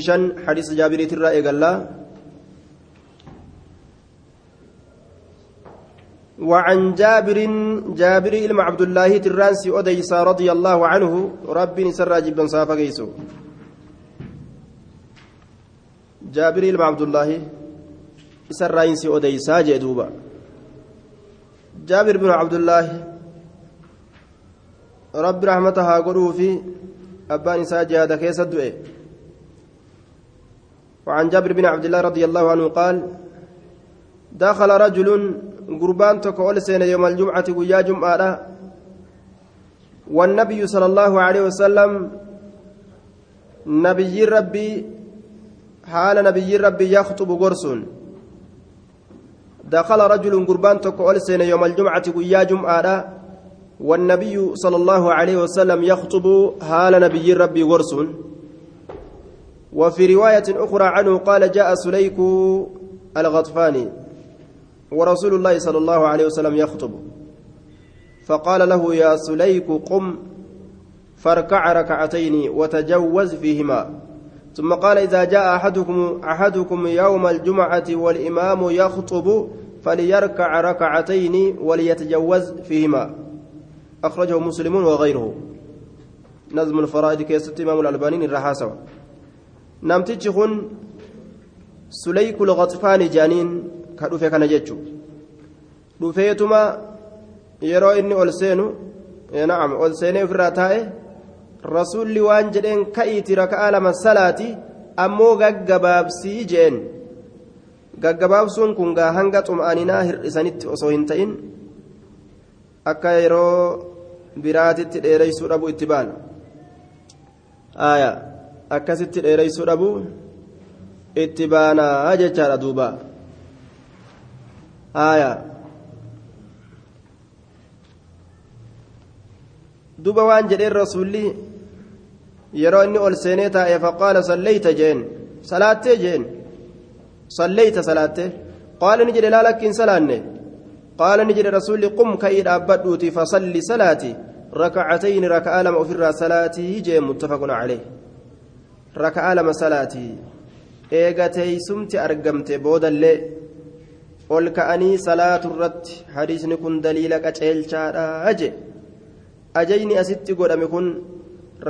شن حديث جابر ترى إيقالا وعن جابر جابر إلما عبد الله ترانسي أديس رضي الله عنه ربي نسر جبا صافا قيسو جابر إلما عبد الله سرائنسي أديسا جدوبا جابر بن عبد الله رب رحمتها قلوا في أبان إساء جهاد كيس الدعاء وعن جابر بن عبد الله رضي الله عنه قال دخل رجل قربان تقول سنة يوم الجمعة ويا جمعة والنبي صلى الله عليه وسلم نبي ربي حال نبي ربي يخطب قرص دخل رجل قربان تقول سنة يوم الجمعة ويا جمعة والنبي صلى الله عليه وسلم يخطب حال نبي ربي قرص وفي رواية أخرى عنه قال جاء سليك الغطفاني ورسول الله صلى الله عليه وسلم يخطب. فقال له يا سليك قم فاركع ركعتين وتجوز فيهما. ثم قال إذا جاء أحدكم أحدكم يوم الجمعة والإمام يخطب فليركع ركعتين وليتجوز فيهما. أخرجه مسلم وغيره. نظم الفرائد كيست إمام الألباني الرحاسة. namtichi kun suleyku laqaxifaani jaaniin ka dhufe kana jechu. Dhufeetuma yeroo inni ol seenu na'am ol seenee ofirraa taa'e rasuulli waan jedheen ka'iiti raka'aa lama salaati ammoo gaggabaabsii jeen. Gaggabaabsuun kun gaa hanga xum'aaninaa hir'isanitti osoo hin ta'in akka yeroo biraatitti dheereysuu dhabu itti baana aayaa. Akkasitti dheereysuu dhabu itti baanaa jechaadha duuba aya duba waan jedheen rasuulli yeroo inni ol seenee taa'e faqaala sallayta jeen salaattee jeen sallayta salaattee qaala ni jedhe laa lakkiin salaanne qaala ni jedhe rasuulli qum ka'ii dhaabbadhuuti fasalli salaati rakacatayni raka'aa lama ofirraa salaatii jee muttafaqun calee raka'aa lama salaatii eega teeysumti argamte boodallee ol ka'anii salaatu irratti hadiisni kun daliila qaceelchaadha jee ajajni asitti godhame kun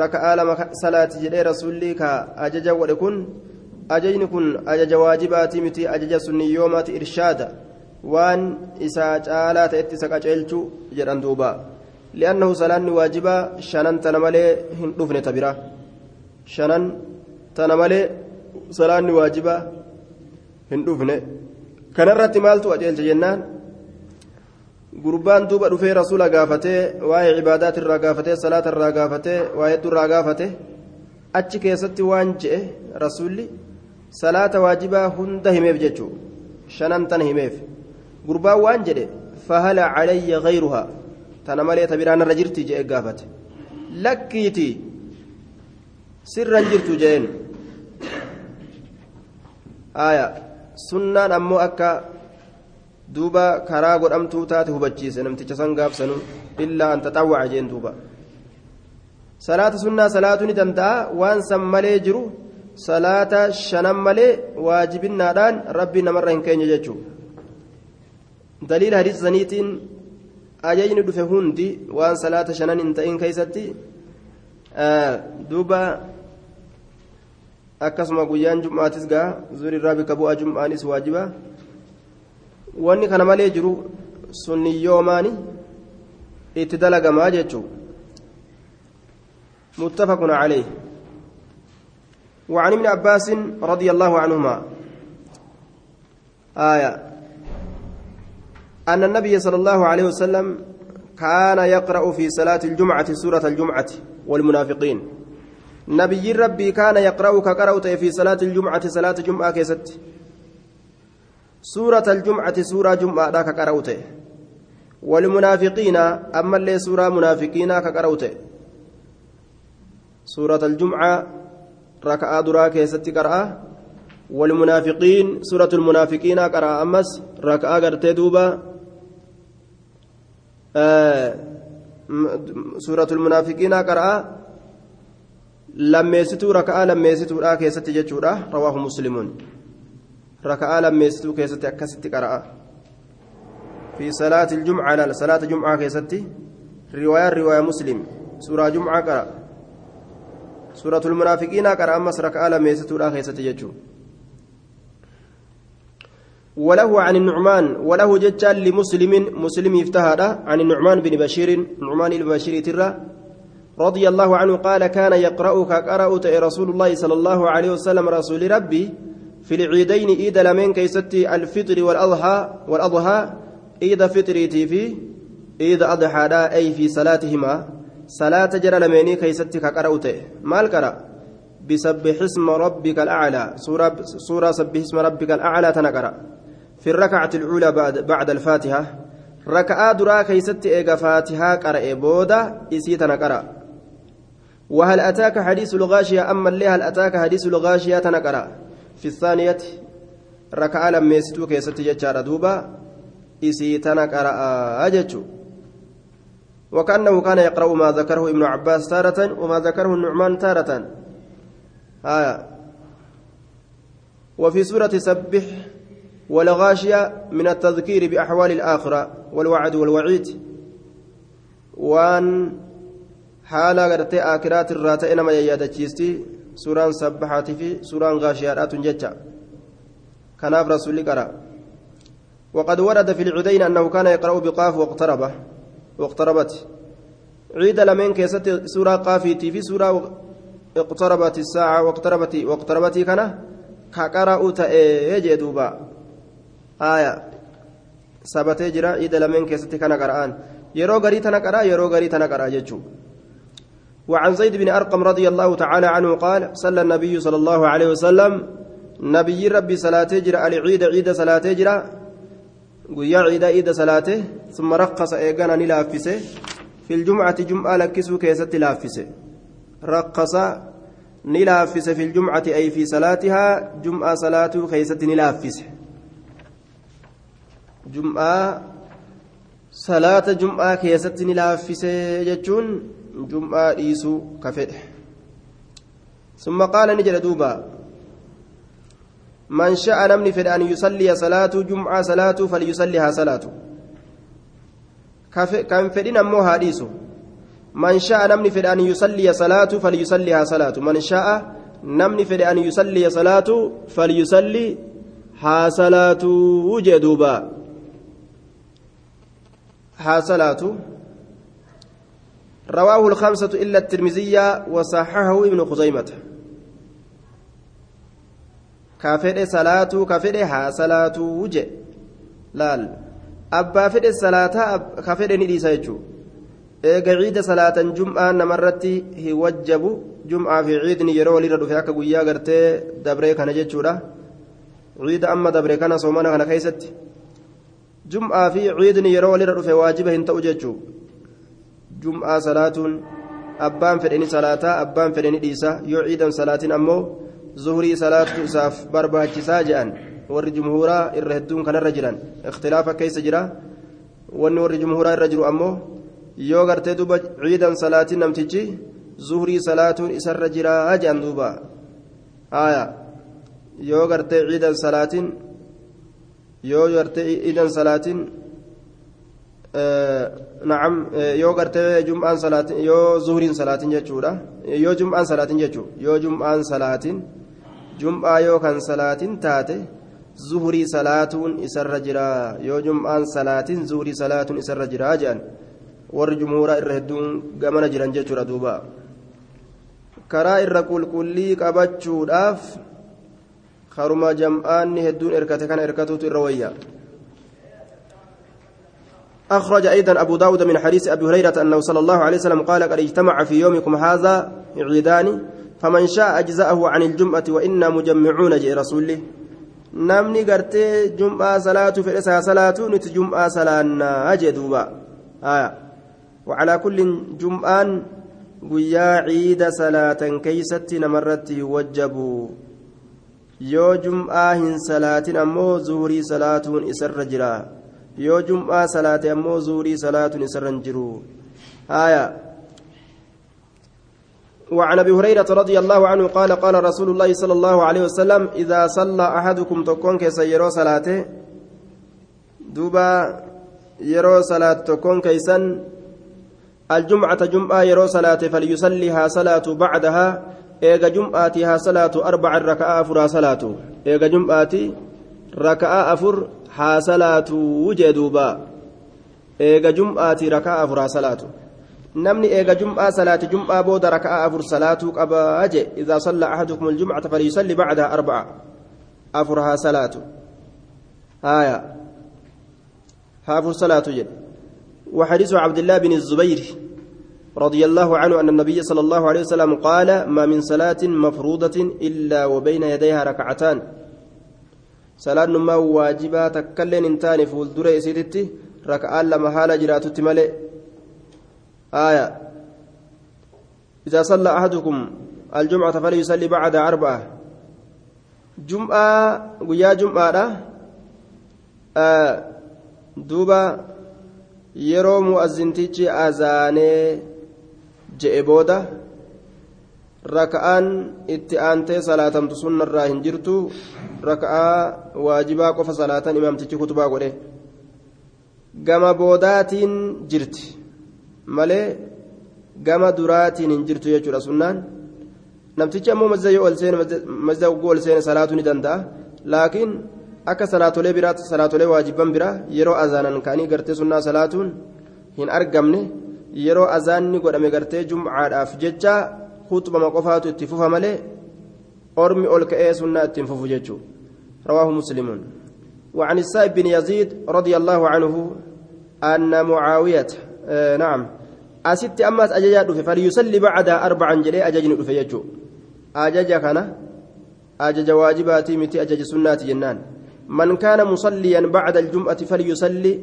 raka'aa lama salaati jedhee rasuulli ka ajaja godhe kun ajajni kun ajaja waajibaatii miti ajaja sunniyoomaati irshaada waan isaa caalaa ta'etti isa qaceelchuu jedhan duuba li'annahu salaanni waajibaa shanan tana malee hin dhufne ta bira shanan tana malee salaanni waajibaa hin dhufne. Kanarratti maaltu qaceelcha jennaan? Gurbaan duuba dhufee rasuula gaafatee waa'ee cibaadaat irraa gaafatee salaata irraa gaafatee waa hedduu irraa gaafate achi keessatti waan je'e rasuulli salaata waajibaa hunda himeef jechuu. Shanan tana himeef. Gurbaan waan jedhe fahala calayya gayruhaa tana malee ta biraan irra jirti je'e gaafate. Lakkiiti sirran jirtu je'een aya sunnaan ammoo akka duuba karaa godhamtuu taate hubachiise namticha san gaafsanu illaa an taxawwaca jeen duuba salaata sunnaa salaatu ni danda'a waan san malee jiru salaata shanan malee waajibinnaadhaan rabbi namarra hin keenye jechuu daliila hadiisa saniitiin ajajni dhufe hundi waan salaata shanan hin ta'in keeysatti duuba akkasuma guyyaan jum'aatis gaa zuurirraa bika bu'aa jum'aanis waajiba wanni kana malee jiru sunniyyoomaani itti dalagamaa jechuu متفق عليه وعن ابن عباس رضي الله عنهما آية أن النبي صلى الله عليه وسلم كان يقرأ في صلاة الجمعة سورة الجمعة والمنافقين نبي ربي كان يقرأ كقرأت في صلاة الجمعة صلاة جمعة كيست. سورة الجمعة سورة جمعة ذاك قرأت. والمنافقين أما اللي سورة منافقين كقرأت سورة الجمعة ركعة دراك ست قرأة والمنافقين سورة المنافقين قرأ. أمس ركعة قرأت دوبا. آه سورة المنافقين قرأ. Lammeessituu raka'aa lammeessituudha keessatti jechuudha rawaahu muslimuun raka'aa lammeessituu keessatti akkasitti qara'a fi salaati iljumcaa laal salaata jumcaa keessatti riwaayaan riwaayaa muslim suuraa jumcaa qara suuratul munaafiqiinaa qara ammas raka'aa lammeessituudha keessatti jechuudha وله عن النعمان وله ججال لمسلم مسلم افتهد عن النعمان بن بشير نعمان بن بشير رضي الله عنه قال كان يقرأ كقرأت رسول الله صلى الله عليه وسلم رسول ربي في العيدين إيد لمن كيستي الفطر والأضحى والأضحى إيد فطريتي في إيد أضحى أي في صلاتهما. صلاة جرى لمني كيستي كقرأت. ما القرأ؟ بسبح اسم ربك الأعلى. سورة سورة سبح اسم ربك الأعلى تنقرأ. في الركعة الأولى بعد بعد الفاتحة ركعة درا كيست إيجا فاتحة قرأ بودا إسيتنا قرأ وهل أتاك حديث الغاشية أما اللي هل أتاك حديث الغاشية تنقرأ. في الثانية ركعة لما يستو كيست ججار دوبا إسيتنا قرأ أججو وكأنه كان يقرأ ما ذكره ابن عباس تارة وما ذكره النعمان تارة. آية وفي سورة سبح والغاشية من التذكير بأحوال الآخرة والوعد والوعيد. وان حالا قرتي آكرات الرات إنما ييادتشيستي سوران سبحات في سوران غاشيات ججا كناف رسول قرأ وقد ورد في العدين أنه كان يقرأ بقاف واقترب واقتربت عيد لمن كيست سورة قافيتي في سورة اقتربت الساعة واقتربت واقتربت كان كقرأ تأجي دوبا آية sabatee jira ciida lameen keessatti kana qara'an. Yeroo garii tana qaraa yeroo garii tana qaraa jechuudha وعن زيد بن أرقم رضي الله تعالى عنه قال صلى النبي صلى الله عليه وسلم نبي ربي صلاة جرى العيد عيد صلاة جرى قيا عيد عيد صلاته ثم رقص إيقانا نلافسه في الجمعة جمعة لكسو كيست لافسه رقص نلافسه في الجمعة أي في صلاتها جمعة صلاة كيست نلافسه jum'aa salaata jum'aa keessatti ni laaffisee jechuun jum'aa dhiisuu ka fedhe summa qaala ni jedhe duuba man sha'a namni fedhe an yusalliya salaatu jum'aa salaatu falyusallihaa salaatu kan fedhin ammoo haa dhiisu man sha'a namni fedhe an yusalliya salaatu falyusallihaa salaatu man sha'a namni fedhe an yusalliya salaatu falyusalli haa salaatuu jee duubaa حاصلاته رواه الخمسة إلا الترمذية وصححه ابن خزيمة كافر صلاة كافر حاصلاته وجه لال أبا فد الصلاة كافر نديسا يجو eega ciida salaatan jum'aan namarratti hin wajjabu jum'aa fi ciidni yeroo walirra dhufe akka guyyaa gartee dabree kana jechuudha ciida amma dabre kana soomana kana keessatti jum'aa fi ciidni yeroo walirra dhufe waajiba hin ta'u jechuu jum'aa salaatuun abbaan fedheni salaataa abbaan fedheni dhiisa yoo ciidan salaatiin ammoo zuhurii salaatu isaaf barbaachisaa je'an warri jumhuuraa irra hedduun kanarra jiran ikhtilaafa keessa jira wanni warri jumhuuraa irra jiru ammoo yoo gartee duuba ciidan salaatiin namtichi zuhurii salaatuun isarra jiraa je'an duuba haaya yoo gartee ciidan salaatiin yoo gartee ciidan salaatiin nacam yoo gartee jum'aan salaatiin yoo zuhuriin salaatiin jechuudha. Yoo jum'aan salaatiin jechuu yoo jum'aan salaatiin jum'aa yoo kan salaatiin taate zuhurii salaatuun isarra jira. Yoo jum'aan salaatiin zuhurii salaatuun isarra jira jedhan. Warri jumhuuraa irra hedduun gamana jiran jechuudha duuba. Karaa irra qulqullii qabachuudhaaf haruma jam'aanni hedduun erkate kana erkatuutu irra wayya أخرج أيضا أبو داود من حديث أبي هريرة أنه صلى الله عليه وسلم قال قد اجتمع في يومكم هذا عيدان فمن شاء أجزأه عن الجمعة وإنا مجمعون جاء رسوله. نمني قرتي جمعة صلاة في إسها صلاة نت جمعة صلاة أجدوبا آية. وعلى كل جمعان قيا عيد صلاة كيست نمرت yoo jum'aa hin salaatin ammoo zuhurii salaatuun isarra jira yoo jum'aa salaate ammoo zuhurii salaatuun isarra hin jiru. Haya وعن ابي هريره رضي الله عنه قال قال رسول الله صلى الله عليه وسلم اذا صلى احدكم تكون كيسيرو صلاته دوبا يرو صلاه تكون كيسن الجمعه جمعه يرو صلاه فليصليها صلاه بعدها ايغا جمعتها صلاه أربع ركعات افرا صلاه ايغا جمعتي ركعه افر ها صلاه وجدوبا ايغا جمعتي ركعه افرا صلاه namni eega jum'aa salaati jum'aa booda raka'a afur salaatuu qabaa je idaa salla ahadukum aljumcata falyusalli bacdaha arbaca afur haa salaatu haya haa afur salaatu jedhe وحديث عبد الله بن الزبير رضي الله عنه أن النبي صلى الله عليه وسلم قال ما من صلاة مفروضة إلا وبين يديها ركعتان ما واجبة تكلن انتان فول دري سيدتي ركعان لما حال جراتو ملئ آية إذا صلى أحدكم الجمعة فليصلي بعد أربعة جمعة ويا جمعة آه دوبا yeroo mu'azzintichi azaanee je'e booda raka'aan itti aantee salaatamtu sunnarraa hin jirtu raka'aa waajibaa qofa salaatan imaamtichi kutubaa godhe. Gama boodaatiin jirti. Malee gama duraatiin hin jirtu jechuudha sunnaan. Namtichi ammoo masjida yoo ol seene masjida ugguu ol ni danda'a. Laakiin akka salaatolee biraatti salaatolee waajiban biraa yeroo azaanan ka'anii gartee sunnaa salaatuun hin argamne yeroo azaanni godhame gartee jumcaadhaaf jecha khutbama qofaatu itti fufa malee ormi ol ka'ee sunnaa ittiin رواه مسلم وعن السائب بن يزيد رضي الله عنه أن معاوية آه نعم أست أماس أججا دفه فليصلي بعد أربعا جلي أججن دفه يجو أججا كان أجج واجباتي متي أجج سنات جنان من كان مصليا بعد الجمعة فليصلي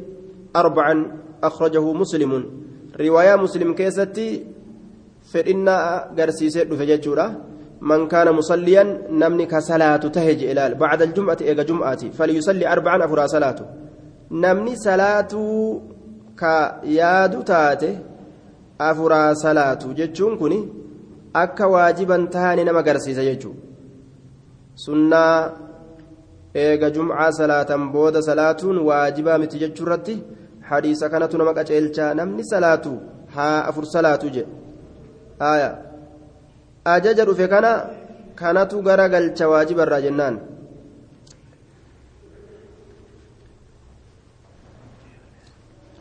أربعا أخرجه مسلم رواية مسلم كيستي fedhinnaa garsiisee dhufe jechuudha. Man kaana musalliyan namni ka salaatu tahe je ilaal. Bacda aljum'ati eega jum'aati. Falyusalli arbacan afuraa salaatu. Namni salaatuu ka yaadu taate afuraa salaatu jechuun kun akka waajiban tahani nama garsiisa jechuu. Sunnaa eega jum'aa salaatan booda salaatuun waajibaa miti jechuu irratti hadiisa kanatu nama qaceelchaa. Namni salaatu haa afur salaatu jedhe ajaja dhufe kana kanatu gara galcha waajibarraa jennaan.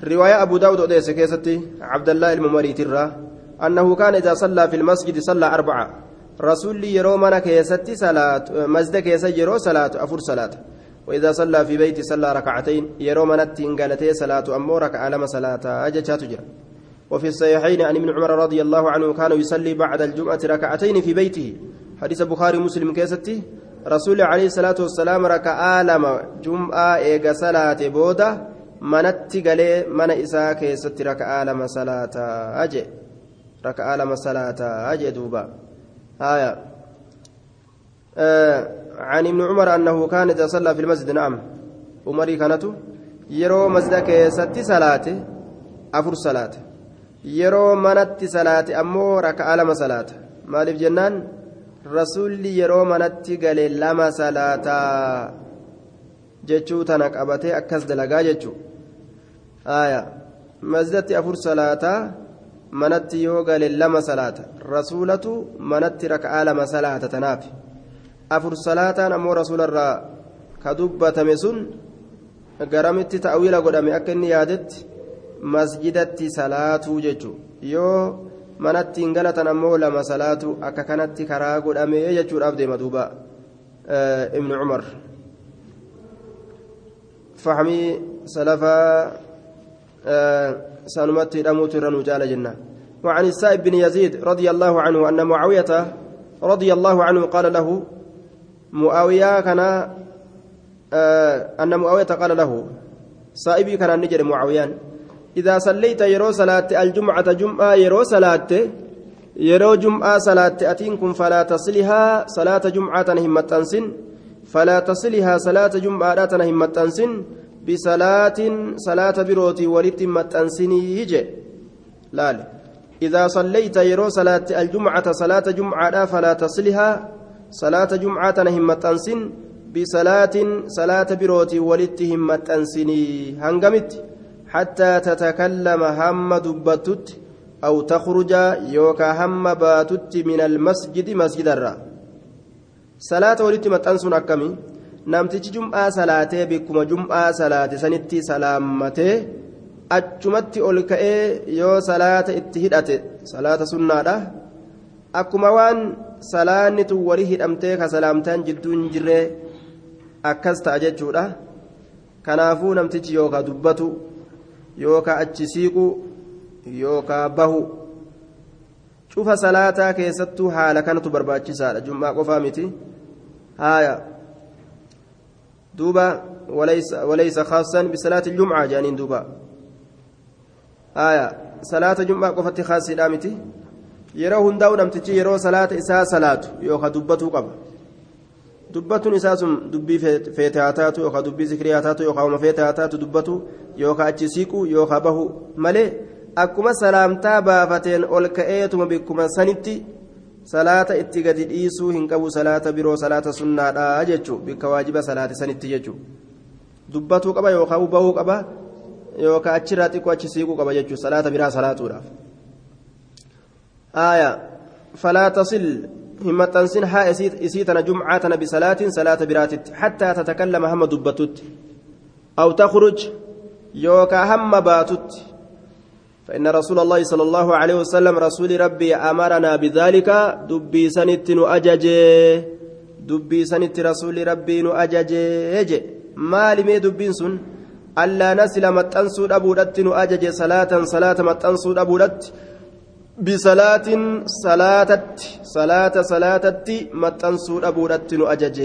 رواية أبو داود أديس كيستي عبد الله الممريت الرا أنه كان إذا صلى في المسجد صلى أربعة رسول يرو من كيستي صلاة مسجد كيس يرو صلاة أفر صلاة وإذا صلى في بيت صلى ركعتين يرو من التنقلتي صلاة أمو ركع لما صلاة أجا تجرى وفي الصحيحين عن ابن عمر رضي الله عنه كان يصلي بعد الجمعة ركعتين في بيته. حديث بخاري مسلم كيستي. رسول عليه الصلاة والسلام ركع لما جمعة إيجا صلاة بوده manatti galee mana isaa keessatti raka'aa lama salaataa aje raka'aa lama salaataa aje duuba haya عن ابن عمر أنه كان إذا صلى في المسجد نعم. عمري كانت. يرو مسجد كيست صلاة أفر yeroo manatti salaate ammoo raka'aa lama salaata. Maaliif jennaan? Rasuulli yeroo manatti galee lama salaataa jechuu tana qabatee akkas dalagaa jechuu? Aayaa. Masjidatti afur salaataa manatti yoo galee lama salaata. Rasuulatu manatti raka'aa lama salaata tanaaf. Afur salaataan ammoo rasuularraa ka dubbatame sun garamitti taawila godhame akka inni yaadetti? مسجدتي صلاة ججو يو manatti hin galatan ammoo lama salaatu akka kanatti karaa godhamee jechuudhaaf deema duuba. Ibnu cumar. Fahmii salafaa سانمت رموت رنوجال جنة وعن السائب بن يزيد رضي الله عنه أن معاوية رضي الله عنه قال له معاوية كان أن معاوية قال له سائبي كان نجر معاويان إذا صليت يرو صلاة الجمعة جمعة يرو صلاة يرو جمعة صلاة أتينكم فلا تصلها صلاة جمعة همة أنسن فلا تصلها صلاة جمعة همة أنسن بصلاة صلاة بروتي ولت متأنسني يجي. لال. إذا صليت يرو صلاة الجمعة صلاة جمعة فلا تصلها صلاة جمعة همة أنسن بصلاة صلاة بروتي ولت همة أنسني هنقمت حتى تتكلم هم دبتت أو تخرج يوكا هم باتت من المسجد مسجد الرّ salaata walitti maxxansuun akkami namtichi jum'aa salaatee bikkuma jum'aa salaate sanitti salaammatee achumatti ol ka'ee yoo salaata itti hidhate salaata sunnaadha akkuma waan salaanni tun walii hidhamtee ka salaamtaan jidduu hin jirree akkas ta'a jechuudha kanaafuu namtichi yookaa dubbatu yookaa achi siiqu yookaa bahu cufa salaataa keessattuu haala kanatu barbaachisaadha jum'aa qofaa miti haaya duuba walaysa khaasan bisalaati jum'aa jedhaniin duuba haaya salaata jum'aa qofatti khaasiidhaa miti yeroo hundaa'u namtichi yeroo salaata isaa salaatu yookaan dubbatuu qaba dubbatuun isaa sun dubbii feete haa taatu yookaan dubbii zikirii haa taatu yookaan uma feete haa taatu dubbatu yookaan achi siiqu yookaan bahu malee akkuma salaamtaa baafateen ol ka'eetuma bikkuma sanitti salaata itti gadi dhiisuu hin qabu salaata biroo salaata sunnaadhaa jechuun bikka waajiba salaate sanitti jechuun dubbatuu qaba yookaan bahuu qaba yookaan achirraa xiqqoo achi siiquu qaba jechuun salaata biraa salaatuudhaaf. فلا تصل همتنسن ها إسيتنا جمعة بصلاة صلاة براتت حتى تتكلم هم دبتت أو تخرج يوكا هم باتت فإن رسول الله صلى الله عليه وسلم رسول ربي أمرنا بذلك دبي سنت نؤجج دبي سنت رسول ربي نؤجج ما لمي دبين سن ألا نسل متنسو أبودت نؤجج صلاة صلاة متنسو أبودت بصلاة صلاة صلاة صلاة متنسو أبودت نؤجج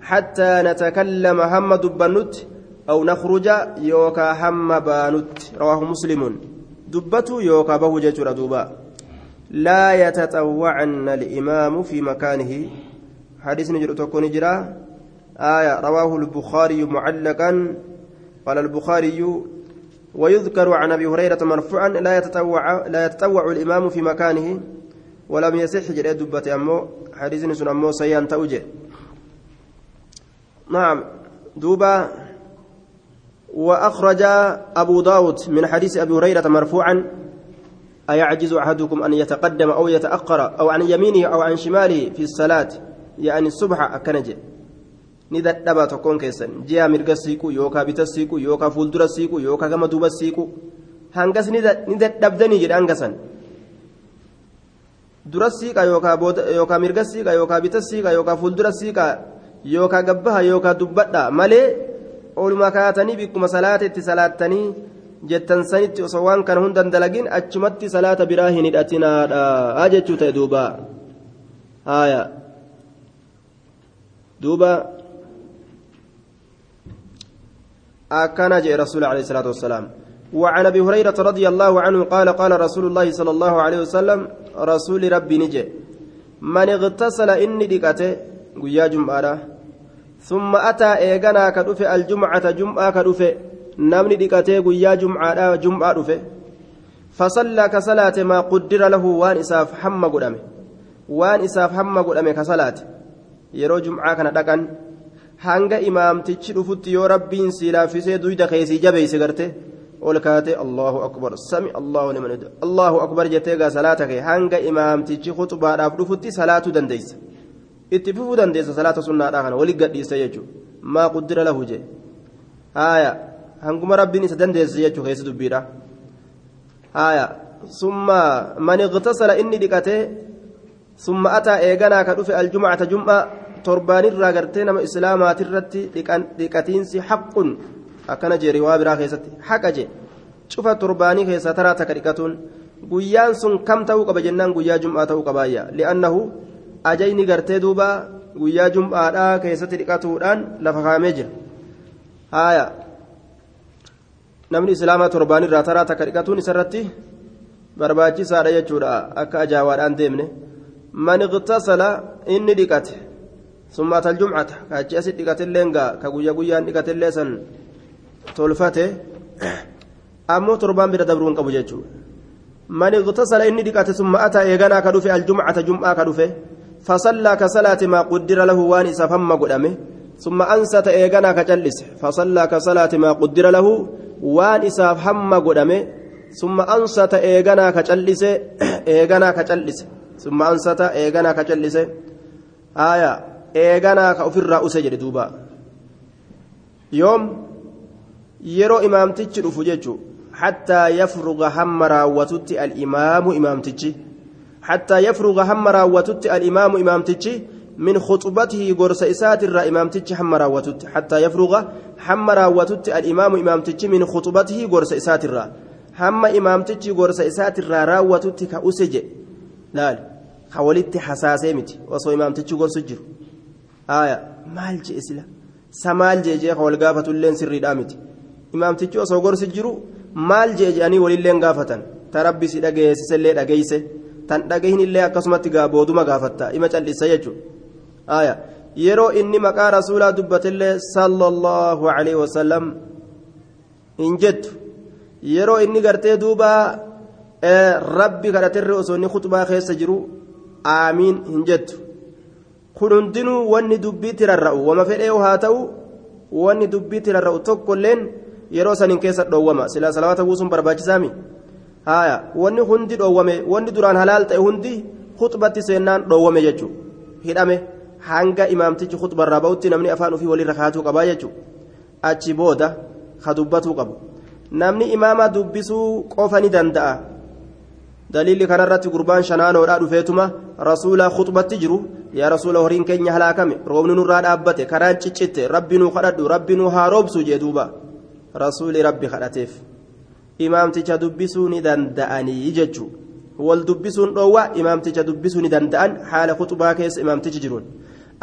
حتى نتكلم هم دبنت أو نخرج يوكا هم بانت رواه مسلم. دبته يوكا به ججر دوبا لا يتطوعن الإمام في مكانه. حديث نجر تكون جرا آية رواه البخاري معلقا. قال البخاري ويذكر عن أبي هريرة مرفوعا لا يتطوع لا يتطوع الإمام في مكانه ولم يصح جرى دبة أمو حديث سن أمو سيان توجه نعم. دوبا وأخرج أبو داود من حديث أبي هريرة مرفوعا أيعجز أحدكم أن يتقدم أو يتأخر أو عن يمينه أو عن شماله في الصلاة يعني الصبح ni dadhaba tokkoon keessan. Ji'a mirga siiqu yookaan bita siiqu yookaan fuuldura siiqu yookaan gama duuba siiqu. Hangas ni dadhabdanii jedha hangasan. Dura siiqa yookaan mirga siiqa yookaan bita siiqa yookaan fuuldura siiqa yookaan gabbaha yookaan dubbadha. Malee oolmaa kaatanii bikkuma salaata itti salaattanii jettan sanitti osoo waan kana hundan dalagin achumatti salaata biraa hin hidhatinaadha. Jechuu ta'e duuba. Haaya. Duuba. Akkana jee rasuul alayhi salaatu wassalaam وعن أبي هريرة رضي الله عنه قال قال رسول الله صلى الله عليه وسلم رسول ربي نجي. من اغتسل إني دقته قيا جمعة. ثم أتى إيغانا كدفه الجمعة جمعة كدفه نمني ديكاتي قيا جمعة جمعة دفه فصلى كصلاة ما قدر له وان إساف حم قدامه وان إساف حم قدامه كصلاة. يرو جمعة كان دقن. Hanga imaamtichi dhufutti yoo rabbiin si laaffisee duyda keesii jabeeyse garte ol kaate allahu akbar sami allahu liman allahu akbar jettee gaa salaata kee hanga imaamtichi khuxubaadhaaf dhufutti salaatuu dandeeysa itti fufuu dandeessa salaata sunnaadhaa kana wali gadhiisa jechuudha maa quddira lahu jee haaya hanguma rabbiin isa dandeessa jechuu keessa dubbiidha haaya summa man iqtasala inni dhiqatee summa ataa eeganaa ka dhufe aljumcata jum'a torbaanirraa gartee nama islaamaatirratti dhiqatiinsi haqqun akkana jee riwaa biraa keessatti haqa jee cufa torbaanii keessaa taraa takka dhiqatuun guyyaan sun kam ta'uu qaba jennaan guyyaa jum'aa ta'uu qabaayya li'annahu ajayni gartee duuba guyyaa jum'aadhaa keessatti dhiqatuudhaan lafa kaamee jira haaya namni islaamaa torbaanirraa taraa takka dhiqatuun isarratti barbaachisaadha jechuudha akka ajaawaadhaan deemne man iqtasala inni dhiqate summa atal jumcata kaachi asit dhiqatillee gaa ka guyya guyyaan dhiqatillee san tolfate ammoo torbaan bira dabruu hin qabu jechuudha من اغتسل إني دقات ثم أتى إيغانا كدفه الجمعة جمعة كدفه فصلى كصلاة ما قدر له وان سفهم قدامه ثم أنست إيغانا كجلس فصلى كصلاة ما قدر له وان سفهم قدامه ثم أنست إيغانا كجلس إيغانا كجلس ثم أنست إيغانا كجلس آية إيغانا كأفر أسجد دوبا يوم يرو إمامتك رفججو حتى يفرغ هم راوتت الإمام إمامتك حتى يفرغ هم راوتت الإمام إمامتك من خطبته قرص إسات الرا إمامتك هم راوتت حتى يفرغ هم راوتت الإمام إمامتك من خطبته قرص إسات الرا هم إمامتك قرص إسات الرا راوتت كأسج لا حولت حساسة متي وصو إمامتك قرص جر آية مال جي إسلا سمال جي جي خول قافة اللين سري دامتي إمامتك وصو قرص جرو maal jee jedhanii walillee gaafatan ta rabbi si dhageessisellee dhageeyse tan dhagahinillee akkasumatti gaa booduma gaafatta ima callisa jechuudha yeroo inni maqaa rasuulaa dubbatellee sallallahu alaihi wasallam hin jettu yeroo inni gartee duuba rabbi kadhaterre osoo inni khutbaa keessa jiru aamiin hin jettu kun hundinuu wanni dubbiitti rarra'u wama fedhee haa ta'u wanni dubbiitti rarra'u tokkolleen. yeroo sanin keessa dhoowwama silaa salawaata buusuun barbaachisaami haya wanni hundi dhoowwame wanni duraan halaal ta'e hundi khuxbatti seennaan dhoowwame jechuudha hidhame hanga imaamtichi khuxbarraa ba'utti namni afaan ofii walirra kaatuu qabaa jechuudha achi booda ka dubbatuu qabu namni imaama dubbisuu qofa ni danda'a daliilli kanarratti gurbaan shanaanoodhaa dhufeetuma rasuula khuxbatti jiru yaa rasuula horiin keenya halaakame roobni nurraa dhaabbate karaan ciccitte rabbi nuu kadhadhu rabbi nuu haa roobsu jee duuba. rasuuli rabbi kadhateef imaamticha dubbisuu ni danda'anii jechuun wal dubbisuun dhoowwaa imaamticha dubbisuu ni danda'an haala kuxubaa keessa imaamtichi jiruun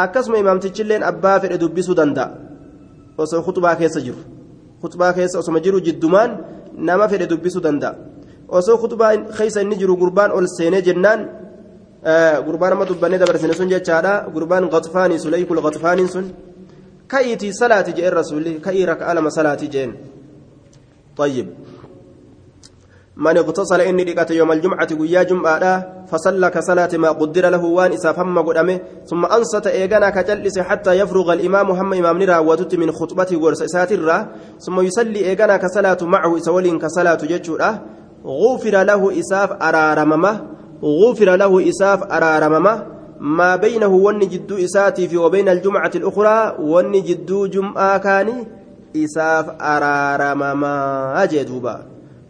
akkasuma imaamtichilleen abbaa fedhe dubbisuu danda'a osoo kuxubaa keessa jiru kuxubaa keessa osoma jiru jiddumaan nama fedhe dubbisuu danda'a osoo kuxubaa keessa inni jiru gurbaan ol seenee jennaan gurbaan amma dubbannee dabarsine sun jechaadha. Gurbaan qaxfaanii suleykul qaxfaaniin sun. كأيتي صلاة جاء الرسول كأي ركعة لما صلاة جاء طيب من اغتسل إني لقت يوم الجمعة ويا جمعة فصلى كصلاة ما قدر له وان إسا فم قدامه ثم أنصت إيغانا كجلس حتى يفرغ الإمام هم إمام نرى وتت من خطبته ورس ساترة ثم يصلي إيغانا كصلاة معه إسولين كصلاة ججورة غفر له إساف أرارممه غفر له إساف أرارممه ما بينه ون جدو إساتي في وبين الجمعة الأخرى ون جدو جمعة كاني إساف أرارمما. أجدوبا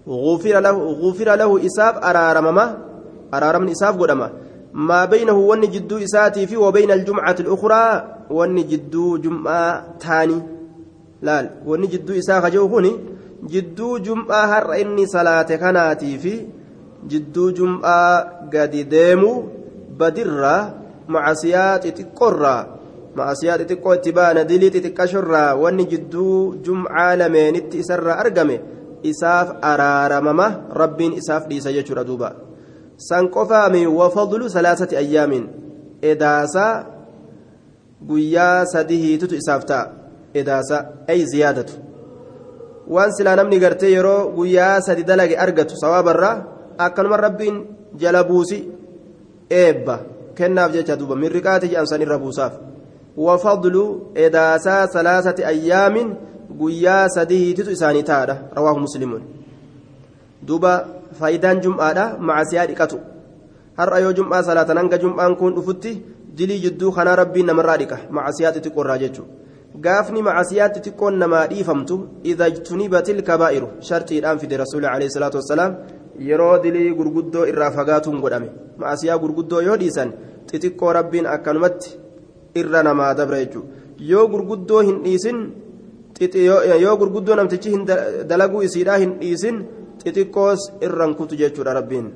غفر له غفر له إساف أرارمما. أرارم إساف قدما. ما بينه ون جدو إساتي في وبين الجمعة الأخرى ون جدو جمعة تاني. لا ون جدو إساف جوهني جدو جمعة هر إني صلاة كناتي في جدو جمعة قد ديمو badirraa macasiyaa xixiqqoorraa macasiyaa xixiqqoo itti baana dilii xixiqqashorraa wanni jidduu jumcaa lameenitti isarraa argame isaaf araaramama rabbiin isaaf dhiisa jechuudha duuba san qofaami wafadlu salaasati ayyaamin edaasaa guyyaa sadihiitutu isaaf ta'a edaasaa ay ziyaadatu waan silaa namni gartee yeroo guyyaa sadi dalage argatu sawaabarraa akkanuma rabbiin jala buusi eebba kennaaf jecha duuba mirriqaati jedhan san irra buusaaf wafadlu edaasaa salaasati ayyaamin guyyaa sadihiititu isaanii taadha rawaahu muslimuun duuba faayidaan jum'aadha macasiyaa dhiqatu har'a yoo jum'aa salaatan hanga jum'aan kun dhufutti dilii jidduu kanaa rabbiin namarraa dhiqa macasiyaa xixiqqoorraa jechuudha gaafni macasiyaa xixiqqoon namaa dhiifamtu idha tunibatil kabaa'iru shartiidhaan fide rasuulli alayhi salaatu wassalaam yeroo dilii gurguddoo irraa fagaatuun godhame macasiyaa gurguddoo yoo dhiisan xixiqqoo rabbiin akkanumatti irra namaa dabra jechuudha yoo gurguddoo hin dhiisin yoo gurguddoo namtichi dalaguu isiidhaa hin dhiisin xixiqqoos irran kutu jechuudha rabbiin.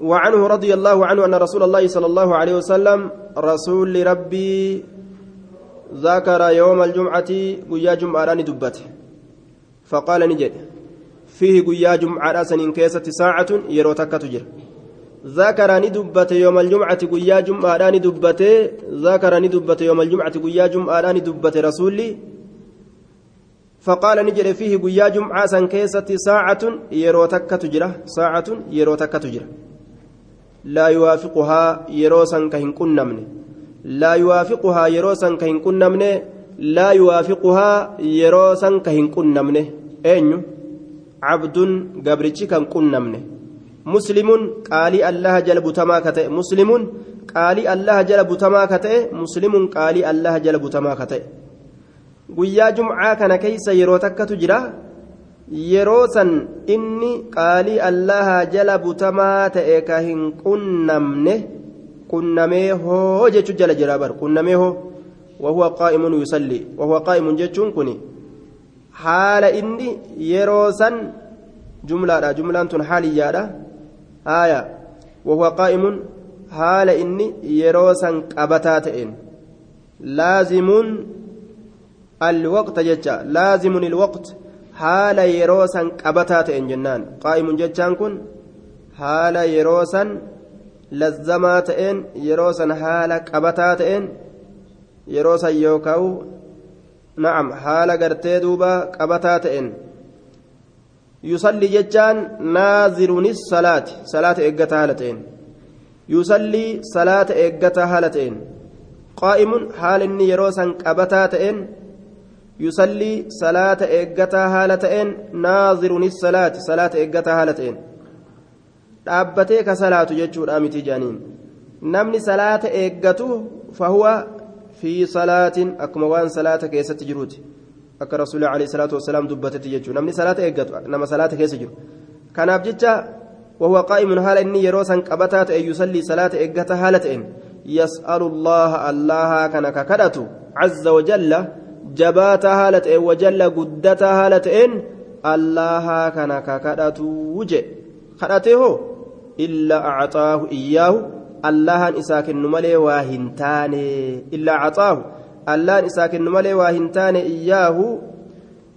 وعنه رضي الله عنه أن رسول الله صلى الله عليه وسلم رسول ربي ذكر يوم الجمعة قيا جمعة دبته فقال نجد فيه قيا جمعة سنين كيسة ساعة يروتك تجر ذكر ندبت يوم الجمعة قيا جمعة ندبت ذكر ندبت يوم الجمعة قيا جمعة ندبت رسولي فقال نجري فيه قيا جمعة سن كيستي ساعة يرو تكة تجرة ساعة يرو تكة تجرة لا يوافقها يرو سن كهن كنمن لا يوافقها يرو سن كهن كنمن لا يوافقها يرو سن كهن كنمن أين عبد قبرتش كان كنمن مسلم قالي الله جل بتما كتئ مسلم قالي الله جل بتما كتئ مسلم قالي الله جل بتما كتئ guyyaa jumcaa kana keeysa yeroo takkatu jira yeroo san inni qaalii allaha jala butamaa ta'e ka hin qunnamne qunnamee hoo jechu jala jira bar qunnamee hoo وهو قائم يصلي وهو قائم جتشون كني حال إني يروسا جملة جملة حالية آية وهو قائم حال إني يروسا قبتاتئن لازم الوقت جتشا لازم الوقت حال يروسا قبتاتئن جنان قائم جتشان كن حال na'am haala gartee duuba qabataa ta'een. Yusalli jechaan naaziruunis salaati. Salaata eeggata haala ta'een. Yusalli salaata eeggata haala ta'een. Qaa'imuun haala inni yeroo san qabataa ta'een. Yusalli salaata eeggataa haala ta'een. Naaziruunis salaati. Salaata eeggataa haala ta'een. Dhaabbatee ka salaatu jechuudha miti jaaniin. Namni salaata eeggatu fahuwa. Fi salaatin akkuma waan salaata keessatti jiruuti akka rasuulli alayhi salaatu wasalaam dubbatetti jechuudha namni salaata eeggatu nama salaata keessa jiru kanaaf jecha وهو قائم حال إني يروسا قبتات أن يصلي صلاة إجتا هالة يسأل الله الله كان ككدته عز وجل جبات هالة وجل قدت هالة الله كان ككدته وجه كدته إلا أعطاه إياه الله إساكن ملي واهنتان إلا أعطاه الله إساكن ملي واهنتان إياه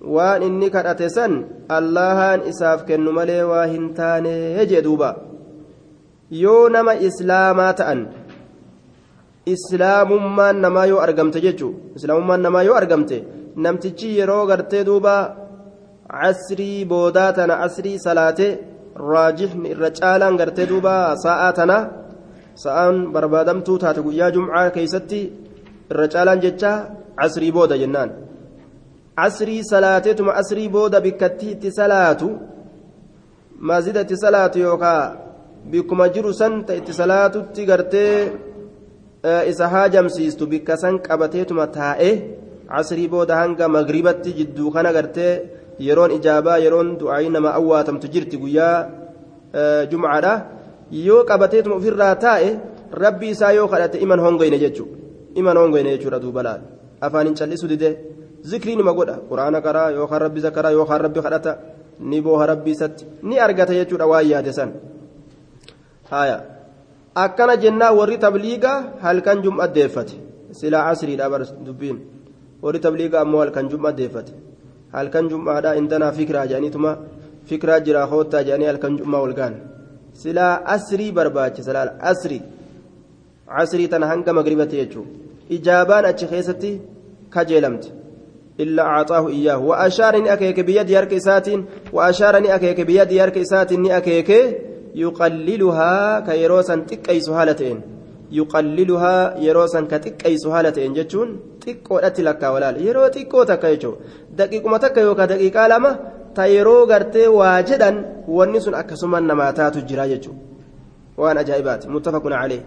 waan inni kadhate san allahaan isaaf kennu malee waa hin taane jee duuba yoo nama islaamaa ta'an islaamummaan namaa yoo argamte jechuu islaamummaan namaa yoo argamte namtichi yeroo gartee duuba casrii boodaa tana casrii salaate raajixni irra caalaan gartee duuba sa'aa tana sa'aan barbaadamtuu taate guyyaa jumcaa keeysatti irra caalaan jecha casrii booda jennaan. Asrii salaateetuma asrii booda bikkatti itti salaatu masjida itti salaatu yookaan bikkuma jiru san ta itti salaatutti gartee isa haajamsiistu bikka san qabateetuma taa'e asrii booda hanga magribatti jidduu kana gartee yeroon ijaabaa yeroon du'aayii nama awwaatamtu jirti guyyaa jumcaadha yoo qabateetuma ofirraa taa'e rabbi isaa yoo kadhate iman hongoyne jechuudha iman hongoyne jechuudha duuba laal afaan callisu didee. zikrii nima godha quraana karaa yookaan rabbi zakaraa yookaan rabbi kadhata ni booha rabbi isatti ni argata jechuudha waan yaade san haya akkana jennaa warri tabliigaa halkan jum'a deeffate silaa asriidha bar dubbiin warri tabliigaa ammoo halkan jum'a deeffate halkan jum'aadha intanaa fikiraa jedhaniituma fikiraa jira hoottaa jedhanii halkan jum'aa walgaan silaa asrii barbaachisa laala asrii. Asrii tana hanga magribatti jechuudha ijaabaan achi keessatti kajeelamte. إلا أعطاه إياه وأشارني أكيك بيد يرك إساتين وأشارني أكيك بيد يرك إساتين أكيك يقللها كيروسا تكيس هالتين يقللها يروسا كتكيس هالتين جتون تكو أتلك ولا يرو تكو تكيشو دقيق ما تكيو كدقيقة لما تيرو غرتي واجدا ونسون أكسما نماتات الجراجة وأنا أجايبات متفق عليه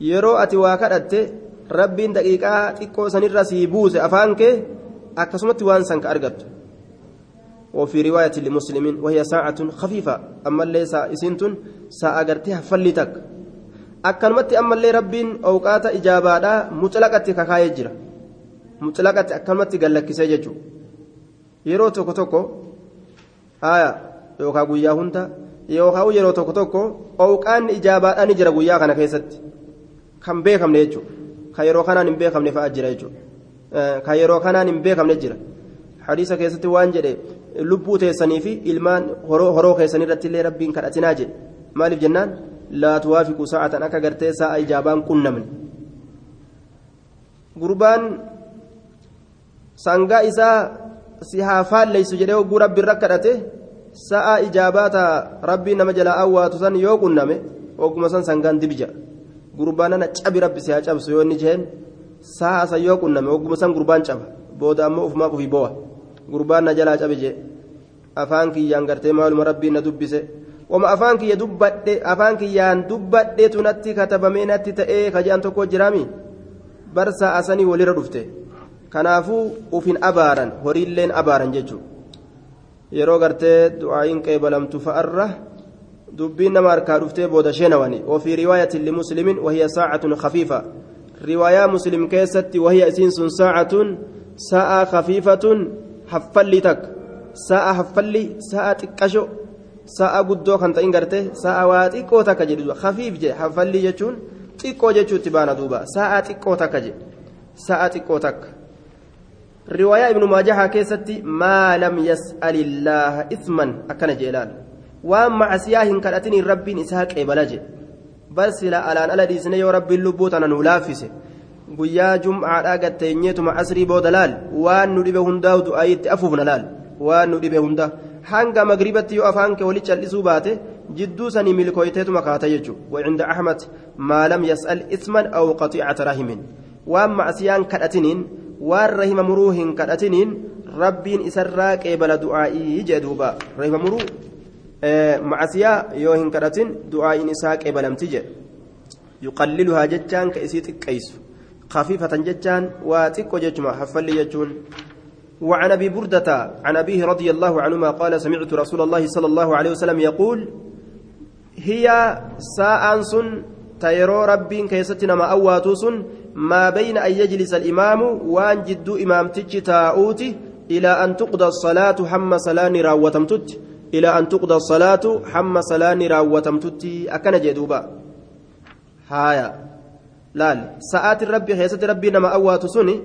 يرو أتي واكدت ربين دقيقة تكو سنرى سيبوس أفانك akkasumatti waan san ka argattu وفي رواية لمسلم وهي ساعة خفيفة أما اللي ساعة إسنتن ساعة قرتها فلتك أكنمت أما اللي رب أوقات إجابة مطلقة ككاية جرا مطلقة أكنمت قال لك سيجو yeroo tokko tokko haya yookaan guyyaa hunda yookaan yeroo tokko tokko owqaanni ijaabaadhaan ni jira guyyaa kana keessatti. Kan beekamne jechuudha. Kan yeroo kanaan hin beekamne fa'aa jira jechuudha. kan yeroo kanaan hin beekamne jira. Hadiisa keessatti waan jedhe lubbuu teessanii fi ilmaan horoo keessanii irratti illee rabbiin kadhatinaa jedhe. Maaliif jennaan? Laa tuwaafiqu sa'atan akka gartee sa'a ijaabaan qunnamne. Gurbaan sangaa isaa si haa faalleysu jedhee hogguu rabbi irra kadhate sa'a ijaabaata rabbii nama jalaa awwaatu san yoo qunname hogguma san sangaan gurbaan ana cabi rabbi si haa cabsu yoo inni jeen sa'a san yoo qunname hogguma san gurbaan caba. Booda ammoo ufumaaf ufii bo'a. Gurbaan na jalaa cabe jee. Afaan kiyyaan gartee maaluma rabbiin na dubbise. Wama afaan kiyya dubbadhe afaan kiyyaan dubbadheetu natti katabamee natti ta'ee kajaan tokko jiraami barsaa asanii walirra dhufte kanaafuu ufin abaaran horiilleen abaaran jechuudha yeroo gartee du'aayin qeebalamtu fa'arra dubbiin nama harkaa dhuftee booda sheenawani ofii riwaayatin limuslimin wahiya saacatun khafiifa riwaayaa muslim keessatti wahiya isiin sun saacatun sa'a khafiifatun haffalli takka sa'a haffalli sa'a xiqqasho sa'a guddoo kan ta'in garte sa'a waa xiqqoo takka jedhu khafiif je haffalli jechuun xiqqoo jechuutti baana duuba sa'a xiqqoo takka je sa'a xiqqoo takka riwaayaa ibnu maajahaa keessatti maa lam yas'alillaaha isman akkana jeelaan waan macasiyaa hin kadhatiniin rabbiin isaa qeebala je bal sila alaan ala dhiisne yoo rabbiin lubbuu tana nuu laaffise guyyaa jum'aadhaa gatteenyeetuma asrii booda laal waan nu dhibe hundaa du'aayitti afuufna laal waan nu dhibe hunda hanga magribatti yoo afaan kee wali callisuu baate jidduu sanii milkooyteetuma kaata jechuudha wacinda ahmad maa lam yas'al isman aw qaxiicata rahimin waan macsiyaan kadhatiniin waan rahima muruu hin kadhatiniin rabbiin isarraa qeebala du'aa'ii jee duuba rahima muruu macasiyaa yoo hin kadhatin du'aa'iin isaa qeebalamti jedhe yuqalliluhaa jechaan ka isii xiqqeessu خفيفة جتان واتق جتما حفل جتون وعن ابي بردة عن ابيه رضي الله عنهما قال سمعت رسول الله صلى الله عليه وسلم يقول هي ساء سن تيرو رب كيستنا ما أواتوس ما بين أن يجلس الإمام وأن جد إمام تجي تاؤتي إلى أن تقضى الصلاة حم سلان راوتمتت إلى أن تقضى الصلاة حم سلان راوتمتت أكن جدوبا هايا laal sa'aati rabbi keessatti rabbii nama awwaatu suni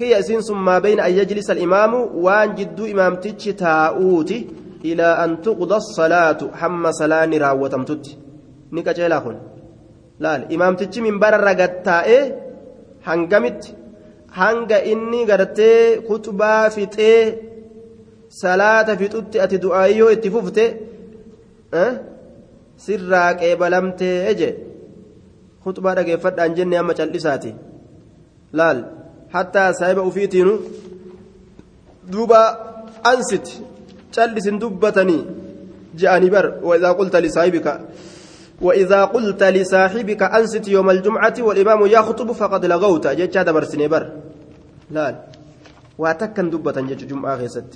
hiya isiin sun maa bayna an yajlisa alimaamu waan jidduu imaamtichi taa'uuti ilaa an tuqda salaatu hamma salaani raawwatamtutti ni qaceelaa kun laal imaamtichi minbararra gattaa'ee hangamitti? Hanga inni gartee kutubaa fixee salaata fixutti ati du'aayyoo itti fufte sirraa qeebalamtee je kutubaa dhageeffadhaan jenne amma cal'isaati. Laal hattaa saahiba ufiitiinu duuba ansit callisin dubbatanii je'anii bar wa'isaa qulta lisaahibika وإذا قلت لصاحبك أنست يوم الجمعة والإمام يخطب فقد لغوت جتش هذا برسني بر لا واتكن دبة جتش جمعة غيست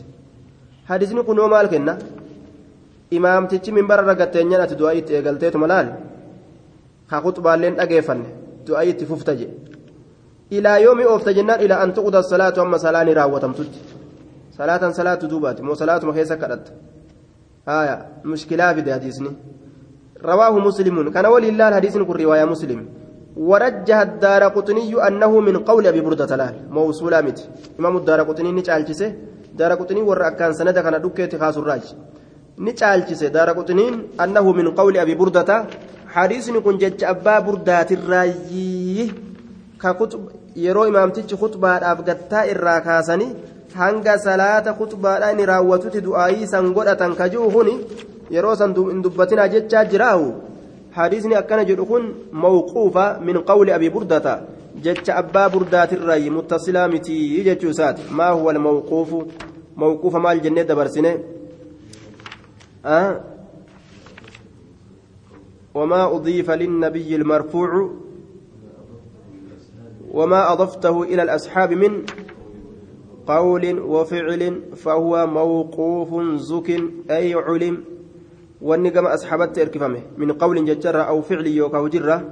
حديثني كنوا مالك إمام تتش من بر رقتين ينات دعايت إيقلتيت ملال dhageeffanne du'aa itti fufta je ilaa yoomi oofta jennaan ilaa an tuqda salaatu amma salaanii raawwatamtutti salaatan salaatu duubaati moo salaatuma keessa kadhatta haya mushkilaa fide hadiisni رواه مسلم كان ولي الله الحديث كن رواية مسلم ورجح الدار قطني أنه من قول أبي بردة لال موصولا مت إمام الدار قطني نجعل دار قطني ورأ كان سند كان دكة خاص الراج نجعل دار قطني أنه من قول أبي بردة hadiisni kun jecha abbaa burdaatirraayyii ka yeroo imaamtichi khutbaadhaaf gattaa irraa kaasanii hanga salaata khutbaadhaa inni raawwatutti du'aayii san godhatan ka jiru kun san hin dubbatinaa jechaa jiraahu hadiisni akkana jedhu kun mawquufa min qawli abii burdata jecha abbaa burdaatirraayi muttasilaa mitii jechuu isaati maa huwa almawquufu mawquufa maal jennee dabarsine وما أضيف للنبي المرفوع وما أضفته إلى الأصحاب من قول وفعل فهو موقوف زك أي علم والنقم أصحابت إركفمه من قول ججرة أو فعل يوكا جرة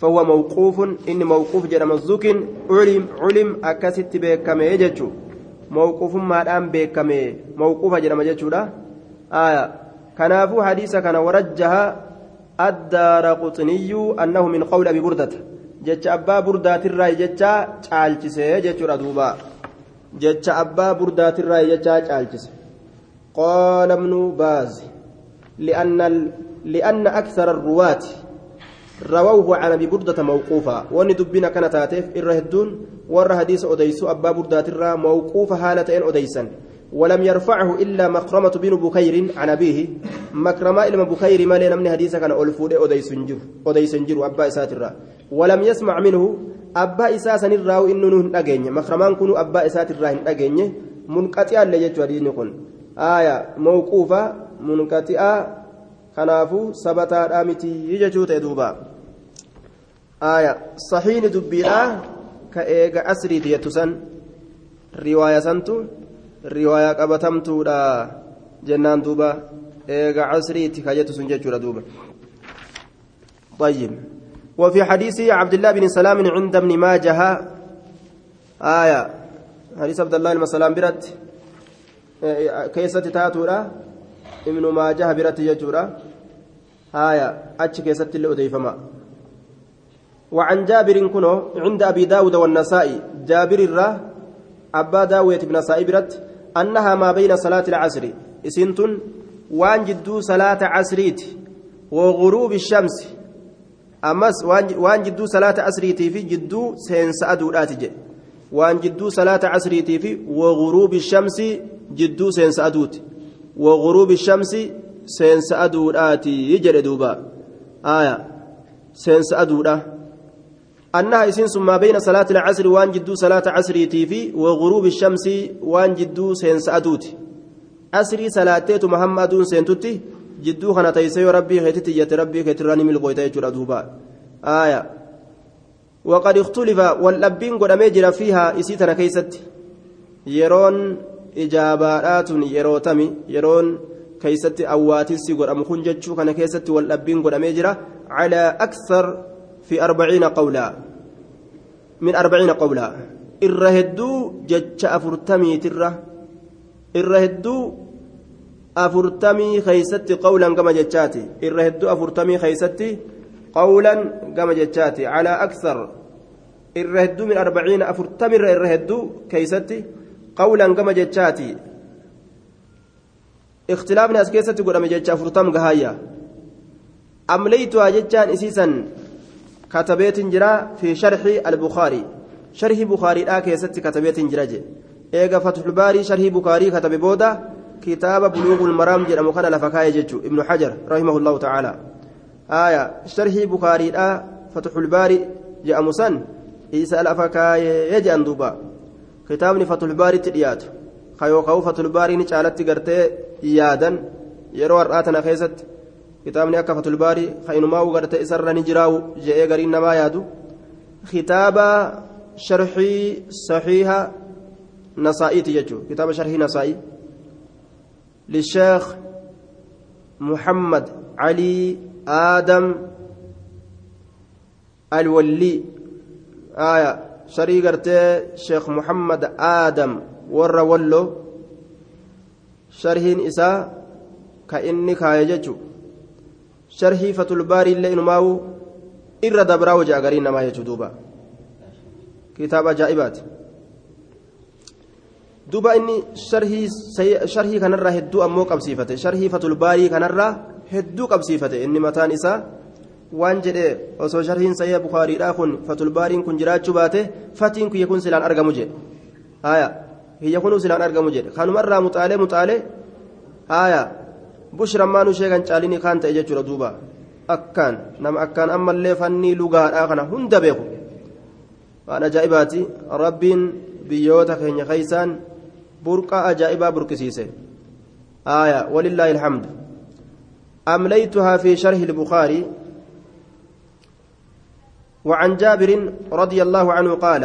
فهو موقوف إن موقوف جرم الزك علم علم أكست بكمه يججو موقوف ما الآن بكمه موقوف جرم ججو آية كنافو حديث كان ورجها الدار قطني أنه من قول جتش أبا بردات الرأي جتش عالجسي جتش ردوبا جتش أبا بردات الرأي جتش عالجسي قال ابن باز لأن. لأن أكثر الرواة رووه عن أبي بردة موقوفا. وأن دبنا كانت هاتف الرهدون ور حديث أديسو أبا بردة الرا موقوفة هالتين أديسا ولم يرفعه إلا مكرمة بن بكير عن أبيه. مكرمة إلما بكير ما لنا من حديث كان ألفود أديسنجر أديسنجر أبا إسات الرا ولم يسمع منه أبا إساسا الراو إنه نهن أجيني مكرمان كنوا أبا إسات الرا هن أجيني منقطعا لجت ودين كن آية موقوفة. منقطعة kanaafuu sabataadhaa miti jechuu ta'e duuba aya sahiini dubbiidha ka eega asriiti jettu san riwaaya santu riwaaya qabatamtuudha jennaan duuba eega asriiti ka jettu sun jechuudha duuba طيب وفي حديث عبد الله بن سلام عند ابن ماجه آية حديث عبد الله بن سلام برت كيسة تاتورا ابن ماجه برت يجورا آية أتش كيست اللي أديفما وعن جابر كنو عند أبي داود والنسائي جابر الرا أبا داوية بن برت أنها ما بين صلاة العصر إسنتن وان جدو صلاة عصريت وغروب الشمس أمس وان جدو صلاة عصريتي في جدو سينس أدو الآتجي وان جدو صلاة عصريتي في وغروب الشمس جدو سينس أدوت وغروب الشمس duuba aya seensa aduudha annaha isin sun maa bayna salaati alcasri waan jidduu salaata casriitii fi waguruubi shamsii waan jidduu seensa aduuti asrii salaatteetuma hamma aduun seentutti jidduu kana tayse yoo rabbii keetitti iyyate rabbii keetirraa ni milqooyta jechuudha duuba aya وقد اختلف واللبين قدامي جرى فيها إسيتنا كيست يرون إجابات يروتمي يرون keeysatti awwaatinsi godhamu kun jechuu kana keessatti wal dhabbiin godhamee jira calaa aksar fi arbaciina qawlaa min arbaciina qawlaa irra hedduu jecha afurtamiitirra irra hedduu afurtamii keeysatti qawlan gama jechaati irra hedduu afurtamii keeysatti qawlan gama jechaati calaa aksar irra hedduu min arbaciina afurtamirra irra hedduu keeysatti qawlan gama jechaati اختلافنا اسكيستي قدام جيتشا فرتم غهايا. أمليتها جيتشان إسيسا كتبت جرا في شرح البخاري. شرح بخاري آك يستي كتبت جرا إيغا فتح الباري شرح بخاري كتب بودا كتاب بلوغ المرام جرا مخانا لفكاية جيتشو ابن حجر رحمه الله تعالى. آية شرح بخاري آ فتح الباري جاء مسن. إيسا لفكاية يجي أندوبا كتابني فتح الباري تليات kayoo ka'uu fatulbaariin caalatti gartee yaadan yeroo har'aa tana keessatti kitaabni akka fatulbaarii ka'inumaa'uu gartee isarra ni jiraa'u je'ee gariin namaa yaadu kitaaba sharxii saxiiha nasaa'iiti jechuudha kitaaba sharxii nasaa'ii lisheekh muhammad calii aadam alwallii aya sharii gartee sheekh muhammad aadam warra walloo sharhiin isaa ka inni kaaye jechu sharhii fatulbaarii illee inumaawu irra dabraa hojii agarii namaa jechuu duuba kitaaba ajaa'ibaati duuba inni sharhii kanarraa hedduu ammoo qabsiifate sharhii fatulbaarii kanarraa hedduu qabsiifate inni mataan isaa waan jedhee osoo sharhiin sayya bukaariidhaa kun fatulbaariin kun jiraachuu baate fatiin kiyya kun silaan argamu jedhe haya kiyya kunuu silaan argamu jedhe kanumarraa muxaalee muxaalee haya bushrammaanuu sheekan caalinii kaan ta'e jechuudha duuba akkaan nama akkaan ammallee fannii lugaadhaa kana hunda beeku waan ajaa'ibaati rabbiin biyyoota keenya keeysaan burqaa ajaa'ibaa burqisiise haya walillaahi alhamdu أمليتها في شرح البخاري وعن جابر رضي الله عنه قال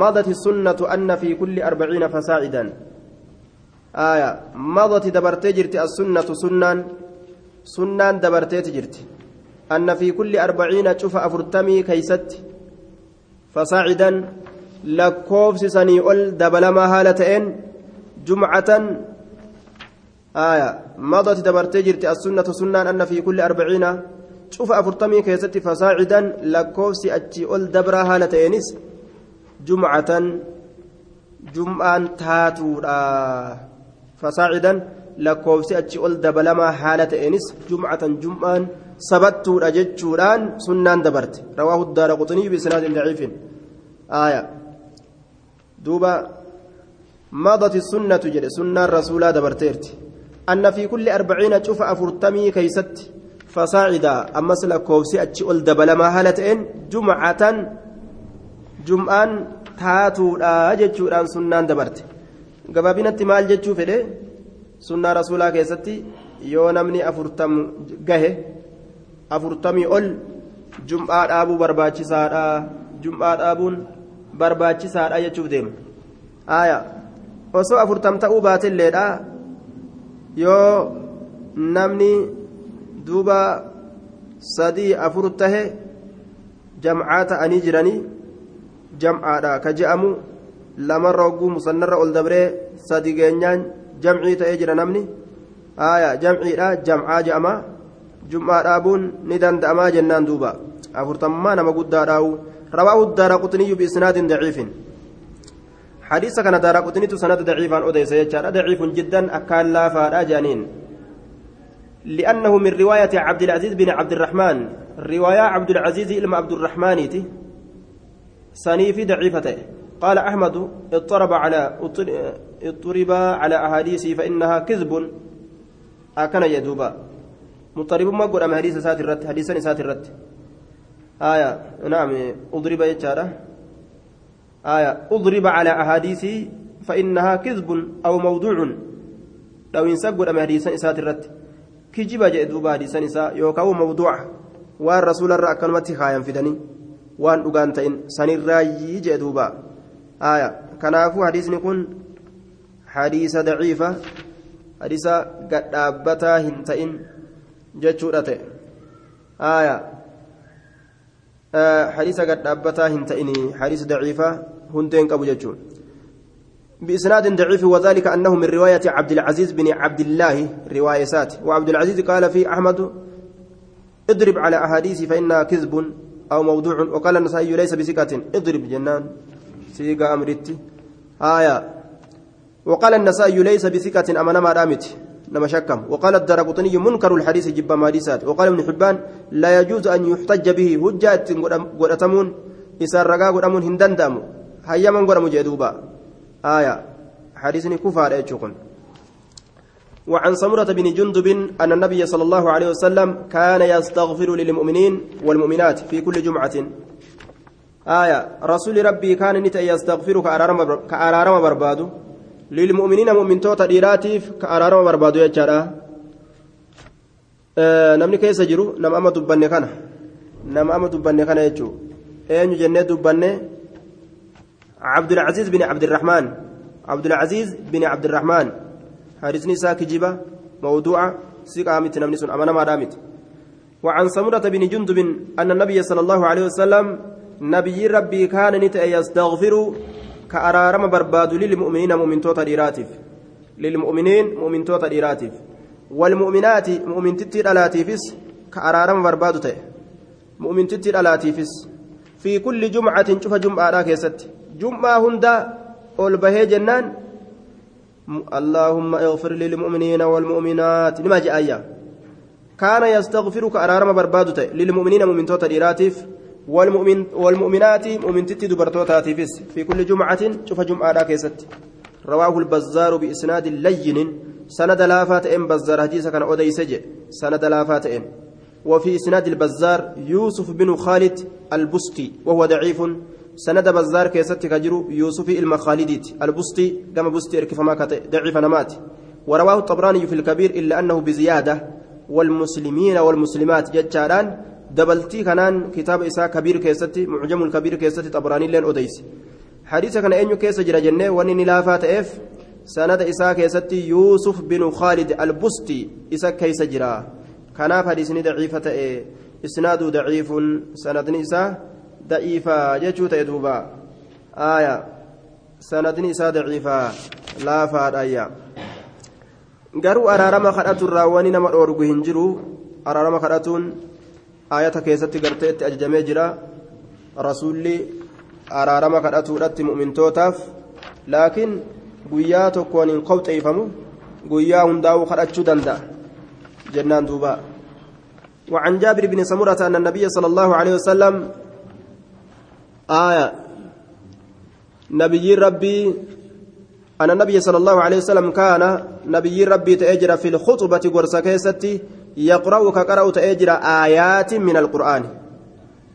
مضت السنة أن في كل أربعين فساعدا. آية مضت دبرتي جرت السنة سنان سنان دبرتي جرت أن في كل أربعين شوف أفرتمي كيست. فساعدا. لكوفس سني أول دبلما هالتين. جمعة. آية مضت دبرتي جرت السنة سنان أن في كل أربعين شوف أفرتمي كيست فساعدا لكوفس أتي أول دبرا هالتينس جمعة جمعان تاتورا. فساعدا لكوفس أتي أول دبلما هالتينس جمعة جمعان sabattuudha jechuudhaan sunnaan dabarte rawaahu daara quxinii bisnaadin daciifin aaya duuba مضت السنة جد سنة الرسول دبرتيرت أن في كل أربعين شوف أفرتمي كيست fasaacidaa ammas lakkoofsi achi ol dabalamaa haala ta'een jumcatan jum'aan taatuudha jechuudhaan sunnaan dabarte. Gabaabinatti maal jechuu fedhe? Sunnaa rasuulaa keessatti yoo namni afurtam gahe afurtamii ol jum'aa dhaabuu barbaachisaadha jum'aa dhaabuun barbaachisaadha jechuuf deema. Aaya osoo afurtam ta'uu baate illeedha yoo namni duuba sadii afur tahe jam'aa ta'anii jiranii jam'aadha ka je'amu lamarra hogguu musannarra ol dabree sadi geenyaan jamcii ta'ee jira namni aya jamciidha jam'aa je'ama jum'aa dhaabuun ni danda'amaa jennaan duuba afurtammaa nama guddaa rawaahu daara quxiniyyu biisnaadin daciifin حديث كان دار قطنيت سند ضعيفا أديس يجار ضعيف جدا أكان لا فادا جانين لأنه من رواية عبد العزيز بن عبد الرحمن. رواية عبد العزيز إلما عبد الرحمن سنيف ضعيفته قال أحمد اضطرب على اضطرب على أحاديثه فإنها كذب. أكن يدوبا مضطرب ما قول أم حديث سات الرد حديثا سات الرد آية نعم أضرب يجارة. آية أضرب على أحاديثه فإنها كذب أو موضوع. لو ينسب أم حديثا سات الرد كجب جدوبا حديثا نساء يوكاو موضوع وان رسول الله أكنمتي خايم فدني وان أغانتين سنرايي جدوبا آية كنافو حديثني كن حديث ضعيفة حديث قد أبتا هنتين جتشورته آية آه حديث قد أبتا هنتين حديث ضعيفة هنتين قبو جتشون بإسناد ضعيف وذلك أنه من رواية عبد العزيز بن عبد الله رواية سات. وعبد العزيز قال في أحمد اضرب على أحاديث فإنها كذب أو موضوع. وقال النسائي ليس بسكة اضرب جنان سيقا أمرتي آية. وقال النسائي ليس بثقة أما نما رامت. نما شكم. وقال الدرقطني منكر الحديث جب مارسات وقال ابن حبان لا يجوز أن يحتج به هجة قرأتمون إسار رقا قرأمون هندندام هيا من قرأم جدوبا. آية. حديثني كفار أيشكم وعن سمرة بن جندب أن النبي صلى الله عليه وسلم كان يستغفر للمؤمنين والمؤمنات في كل جمعة. آية. رسول ربي كان نتا يستغفر كأرارم بربادو. للمؤمنين مؤمن توتا ديراتيف كأرارم بربادو يجارا آه نمني كيس جرو. نم أما دبني كان. نم أما دبني كان يجو أين جنة دبني. عبد العزيز بن عبد الرحمن عبد العزيز بن عبد الرحمن حارسني ساكي جيبا موضوع سيقامت نمني سن أمانا ما دامت. وعن سمرة بن جندب أن النبي صلى الله عليه وسلم نبي ربي كان نتأ يستغفر كأرارم برباد للمؤمنين مؤمن توتا ديراتف. للمؤمنين مؤمن توتا ديراتف. والمؤمنات مؤمن تتر ألاتيفس كأرارم برباد مؤمن تتر ألاتيفس. في كل جمعة شوف جمعة راك جمعة هندا أول بهي جنان. اللهم اغفر للمؤمنين والمؤمنات. لما جاء آية؟ كان يستغفر كأرارم برباد تأ للمؤمنين مؤمن توتا ديراتف والمؤمن والمؤمنات مؤمن تتي دبرتوتاتيفس في كل جمعة شوف جمعة كيست. رواه البزار بإسناد لين. سند لافات إن بزار. حديث كان أودي سجع سند لافات إن. وفي إسناد البزار يوسف بن خالد البستي وهو ضعيف. سند بزار كيست كجرو يوسف المخالديت البستي كما بستي اركف ما ضعيف نمات ورواه الطبراني في الكبير إلا أنه بزيادة والمسلمين والمسلمات جتشاران dabaltii kanaan kitaaba isaa kabiir keessatti mucjamul kabiir keessatti xabraaniilleen odeyse hadiisa kana eenyu keessa jira jennee wanni ni laafaa ta'eef sanada isaa keessatti yuusuf binu khaalid albusti isa keessa jira kanaaf hadiisni daciifa ta'e isnaadu daciifun sanadni isaa daciifa jechuu ta'e duuba aaya sanadni isaa daciifa laafaadhaayya garuu araarama kadhaturraa wani nama dhoorgu hin jiru araarama kadhatuun ayata keessatti garteetti ajajamee jira rasuulli araarama kadhatuudhatti mu'mintootaaf laakiin guyyaa tokkoon hin qobxeeyfamu guyyaa hundaa'uu kadhachuu danda'a jennaan duuba وعن جابر بن سمرة أن النبي صلى الله عليه آية نبي ربي أن النبي صلى الله عليه وسلم كان نبي ربي تأجر في الخطبة قرصة كيستي يقرأ كقرأ تأجر آيات من القرآن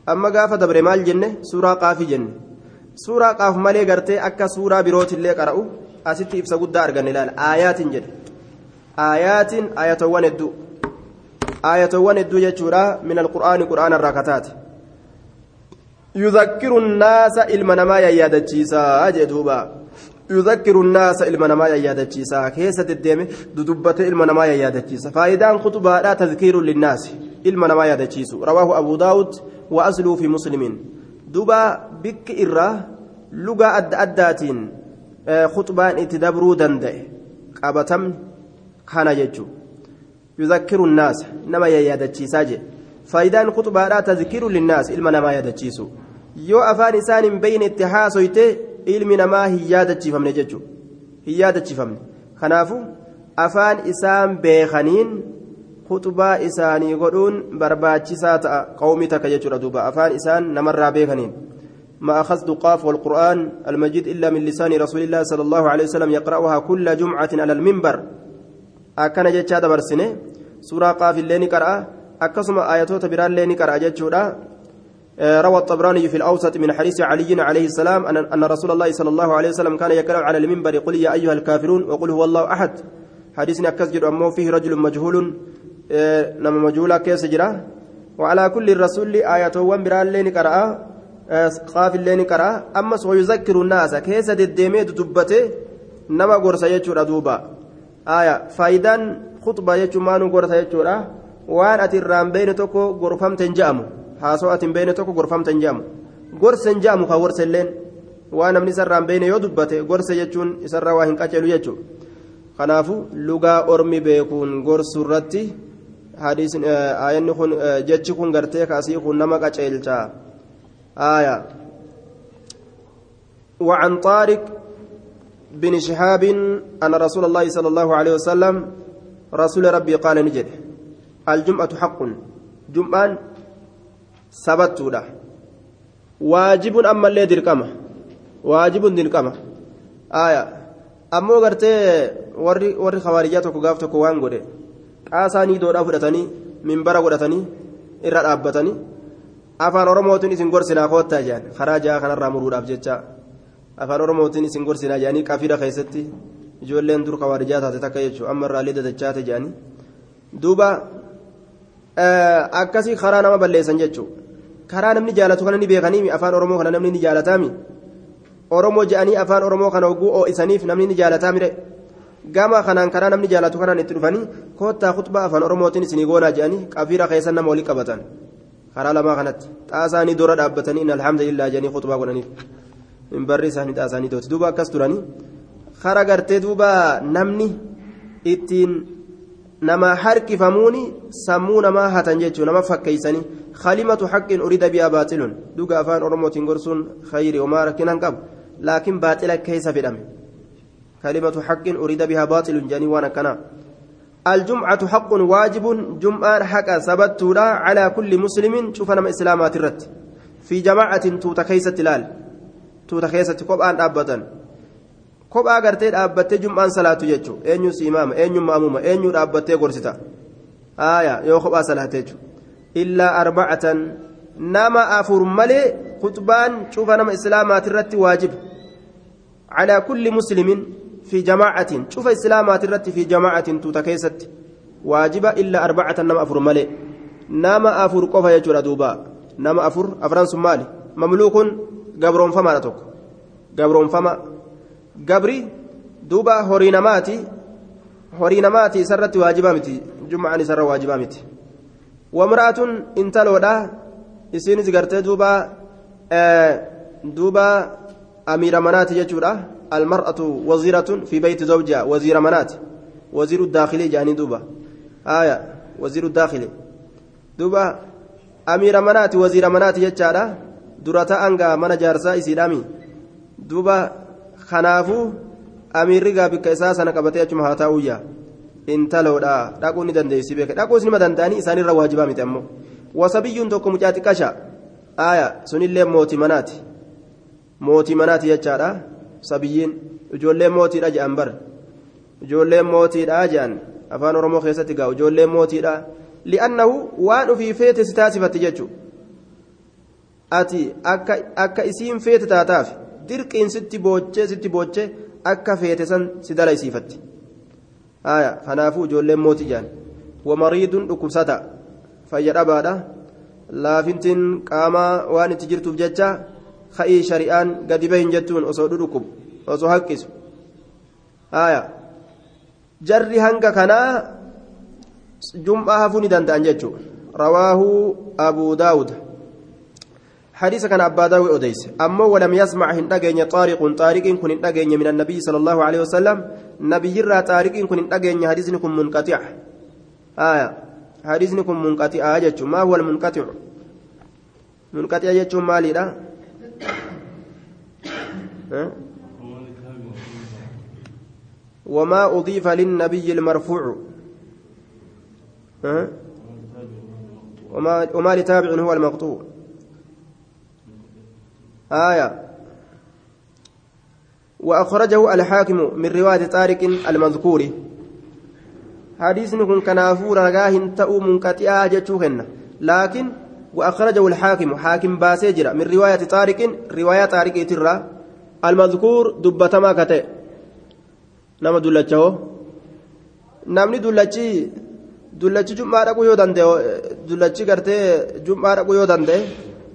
أما قافة دبر مال جنة سورة قاف جنة سورة قاف مالي قرتي أكا سورة بروت اللي قرأوا أستي إفسا قد أرغن آيات جنة آيات آية وندو آية وندو يجورا من القرآن قرآن يذكر الناس إلمنما ييادتشيسا أجدوبا يذكر الناس إلما نما يادتشيسا كيسة الدم ددبت إلما نما يادتشيسا فإذا خطبة لا تذكير للناس إلما نما يادتشيس رواه أبو داود وأصله في مسلم. دبا بك إرة لغة أد أدات خطبان اتدبروا دندئ. قابتم كان يجو يذكر الناس نما يادتشيسا فإذا خطبة لا تذكير للناس إلما نما يادتشيسو yoo afaan isaan hin beeyne itti haasoyte ilmi namaa hin yaadachiifamne jechuudha hin yaadachiifamne kanaafu afaan isaan beekaniin kutubaa isaanii godhuun barbaachisaa ta'a qawmii takka jechuudha duuba afaan isaan namarraa beekaniin ما أخذت قاف والقرآن المجيد إلا من لسان رسول الله صلى الله عليه وسلم يقرأها كل جمعة على المنبر أكن جتشا دبرسنه سورة قاف اللين قرأ أكسم آياتو بران اللين قرأ جتشورا روى الطبراني في الأوسط من حديث علي عليه السلام أن رسول الله صلى الله عليه وسلم كان يقرأ على المنبر قل يا أيها الكافرون وقل هو الله أحد حديث أكسجد أمه فيه رجل مجهول نما مجهولا كيس جرا. وعلى كل الرسول آياته وانبران لين قرأ قاف اللين قرأ. أما ويذكر الناس كيس الدمي دبته نما قرص يجور دوبا آية فايدان خطبة يجور مانو قرص يجور وان أتران بين توكو غرفم تنجامو haasoo atiin beene tokko gorfamtan jaamu gorsen jaamu kan worselleen waan namni isarraan beene yoo dubbate gorse jechuun isarraa waa hin qaceelu jechuudha kanaafu lugaa ormi beekuun gorsu irratti ayanni kun jechi kun gartee kaasii kun nama qaceelchaa آية وعن طارق بن شهاب أن رسول الله صلى الله عليه وسلم رسول ربي قال نجد الجمعة حق جمعان sabattuudha waajibun ammallee dirqama waajibun dirqama aya ammoo gartee warri warri khawaarijaa tokko gaaf tokko waan godhe qaasaanii doodhaa fudhatanii minbara godhatanii irra dhaabbatanii afaan oromootiin isin gorsinaa koottaa jedhan karaa jaha kanarraa muruudhaaf jecha afaan oromootiin isin gorsinaa jedhanii qafiidha keessatti ijoolleen dur khawaarijaa taate takka jechuudha amma irraallee dadachaate jedhanii duuba akkasii karaa nama balleessan jechuudha. Karaa namni jaalatu kana ni beekanii afaan oromoo kana namni ni jaalataami oromoo je'anii afaan oromoo kana oguu oo'isaniif namni ni jaalataamire gama kanaan karaa namni jaalatu kanaan itti dhufanii koottaa kutbaa afaan oromootiin isinii goonaa je'anii qafiira keessan nama walii qabatan karaa lamaa kanatti xaasaanii dura dhaabbatanii in alhamdulillah jedhanii kutbaa godhaniif minbarri isaanii xaasaanii tooti duuba akkas turanii kara gartee duuba namni ittiin nama harkifamuuni sammuu namaa hatan jechuun nama fakkeeysanii kalimatu haqqin urida bihaa baaxilun dhuga afaan oromootiin gorsuun khayri homaa rakkinaan qabu laakiin baaxila keessa fedhame kalimatu haqqin urida bihaa baaxilun jedhanii waan akkanaa الجمعة حق واجب جمعة حق سبتولا على كل مسلم شوف أنا إسلامات الرت في جماعة توتا كيسة تلال توتا كيسة كوبان أبدا kophaa gartee dhaabbattee jum'aan salaatu jechuun eenyus imaama eenyuun maamuma eenyuu dhaabbattee gorsita aaya yoo kophaa salaate jechuun illaa arbacatan nama afur malee kutbaan cufa nama islaamaati irratti waajiba calaa kulli muslimin fi jamaacatin cufa islaamaati irratti fi jamaacatin tuuta keessatti waajiba illaa arbacatan nama afur malee nama afur qofa jechuudha duuba nama afur afran sun maali mamluukun gabroonfamaadha tokko gabroonfama. Gabri duuba horii namaati horii namaati isarratti waajibaa miti jum'aan isarra waajibaa miti wamraatun intaloodha isiinis gartee duuba duuba amiira manaati jechuudha almar'atu waziiratun fi beeyti zawjiha waziira manaati waziiru daakilii jedhanii duuba aya waziiru daakilii duuba amiira manaati waziira manaati jechaadha dura ta'angaa mana jaarsaa isiidhaami duuba kanaafuu amiirri gaa bikka isaa sana qabatee achuma haa taa'uyyaa intaloodha dhaquu ni dandeessi beeka dhaquu isinima danda'anii isaanirra waajibaa miti ammoo wasabiyyuun tokko mucaa xiqqasha aaya sunillee mootii manaati mootii manaati jechaadha sabiyyiin ijoollee mootiidha jedhan bar ijoollee mootiidha jedhan afaan oromoo keessatti gaa ijoollee mootiidha li'annahu waan ofii feete si taasifatti jechuudha ati akka isiin feete taataaf dirqiin sitti boochee sitti boochee akka feete san si dalaysiifatti kanaafuu ijoolleen mootii jedhan wamariiduun dhukkubsata fayya dhabaadha laafintiin qaamaa waan itti jirtuuf jecha ka'ii shari'aan gadi bahin jettuun osoo dhudhukkubu osoo haqqisu jarri hanga kanaa jum'aa hafuu ni danda'an jechuudha rawaahu abuu daawud حديث كان أبا داوي أديس أما ولم يسمع هن أجين طارق طارق كن أجين من النبي صلى الله عليه وسلم. نبي يرى طارق كن أجين حديث كن منقطع. آية حديث كن منقطع. آية ما هو المنقطع؟ منقطع يجو مالي لا وما أضيف للنبي المرفوع. وما وما لتابع هو المقطوع. آية وأخرجه الحاكم من رواية طارق المذكور حديث كن كنافور رغاهن تأو منقطعا جتوهن لكن وأخرجه الحاكم حاكم باسجرة من رواية طارق رواية طارق ترى المذكور دبتما كتئ nama dullacha'oo namni dullachi dullachi jum'aa dhaquu yoo danda'e dullachi gartee jum'aa dhaquu yoo danda'e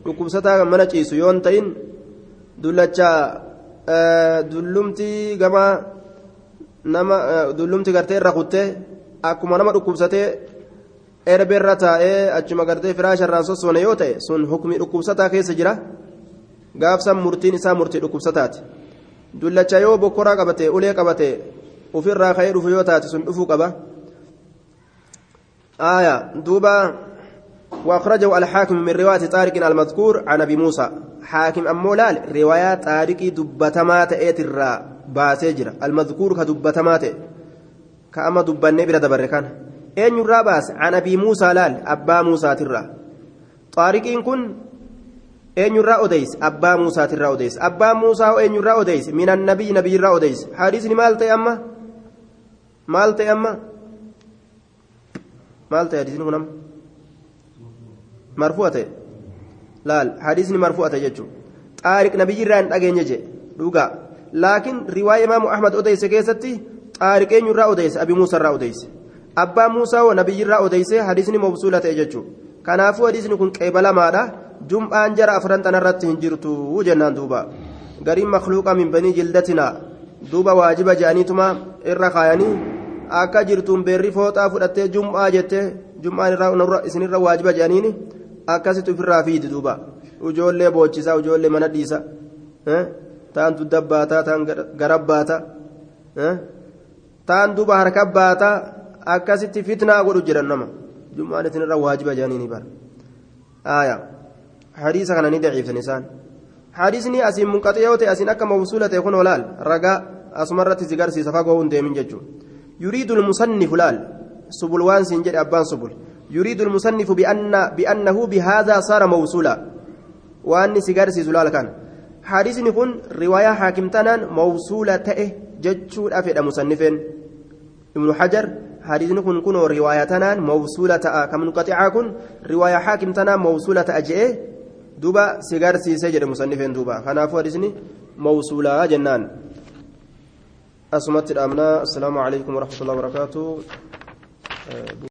dhukkubsataa mana ciisu yoon ta'in dullacha dullumti gama nama dullumti gartee irra kuttee akkuma nama dhukkubsatee erbeerra taa'ee achuma gartee firaasharraan sossoone yoo ta'e sun hukmi dhukkubsataa keessa jira gaafsan murtiin isaa murtii dhukkubsataati. dullacha yoo bokkoraa qabate ulee qabate ofirraa ka'ee dhufu yoo taate sun dhufuu qaba آية دوبا وأخرجه الحاكم من رواية طارق المذكور عن أبي موسى. حاكم أمولال رواية طارق دبتمات إيترا باسجرة المذكور كدبتمات. كأما دبني بلا دبر كان. أين يرى باس عن أبي موسى لال أبا موسى ترى. طارق كن eenyurraa odeyse abbaa muusaatirraa odeyse abbaa muusaa eenyurraa odeyse minan nabii nabiyyirraa odeyse hadiisni maal ta'e amma maal ta'e amma maal ta'e hadiisni kun amma marfu'a ta'e laal hadiisni marfu'a ta'e jechuudha xaariq nabiyyirraa hin dhageenye je dhugaa laakiin riwaayee imaamu ahmad odeyse keessatti xaariq eenyurraa odeyse abi muusarraa odeyse abbaa muusaa nabiyyirraa odeyse hadiisni mobsuula ta'e jechuudha kanaafuu hadiisni kun qeebalamaadha. jum'aan jara afran tanarratti hin jirtu jennaan duuba gariin makluuqa min banii jildatinaa duuba waajiba je'aniituma irra kaayanii akka jirtuun beerri fooxaa fudhattee jum'aa jettee jum'aan irraa isinirra waajiba je'aniini akkasitti ofirraa fiidi duuba ijoollee boochisaa ijoollee mana dhiisa taantu dabbaataa taan garabbaata taan duuba harka baataa akkasitti fitnaa godhu jedhan nama jum'aan isinirra waajiba je'aniini bara aayaa. حديث كان ندعي في نسان حديثني أسين منقطع يوتي أسين أكا موصولة يكون ولال رقا أسمرت زقرسي سفاقه هندي من ججو يريد المصنف لال سبل وان سنجد أبان سبل يريد المصنف بأن بأنه بهذا صار موصولا. وأن سقرسي زلال كان. حديثني كن رواية حاكم تنان موصولة تأه ججو أفد مصنفين. ابن حجر حديثني كن رواية تنان موصولة تأه. كمنقطع كن رواية حاكم تنان موصولة أجئه duuba si garsiisee jedhe musannifeen duuba kanaafuu hadisni mawsuulaa jennaan asumatti dhaabnaa assalaamu alaikum warahmatullahi wabarakaatu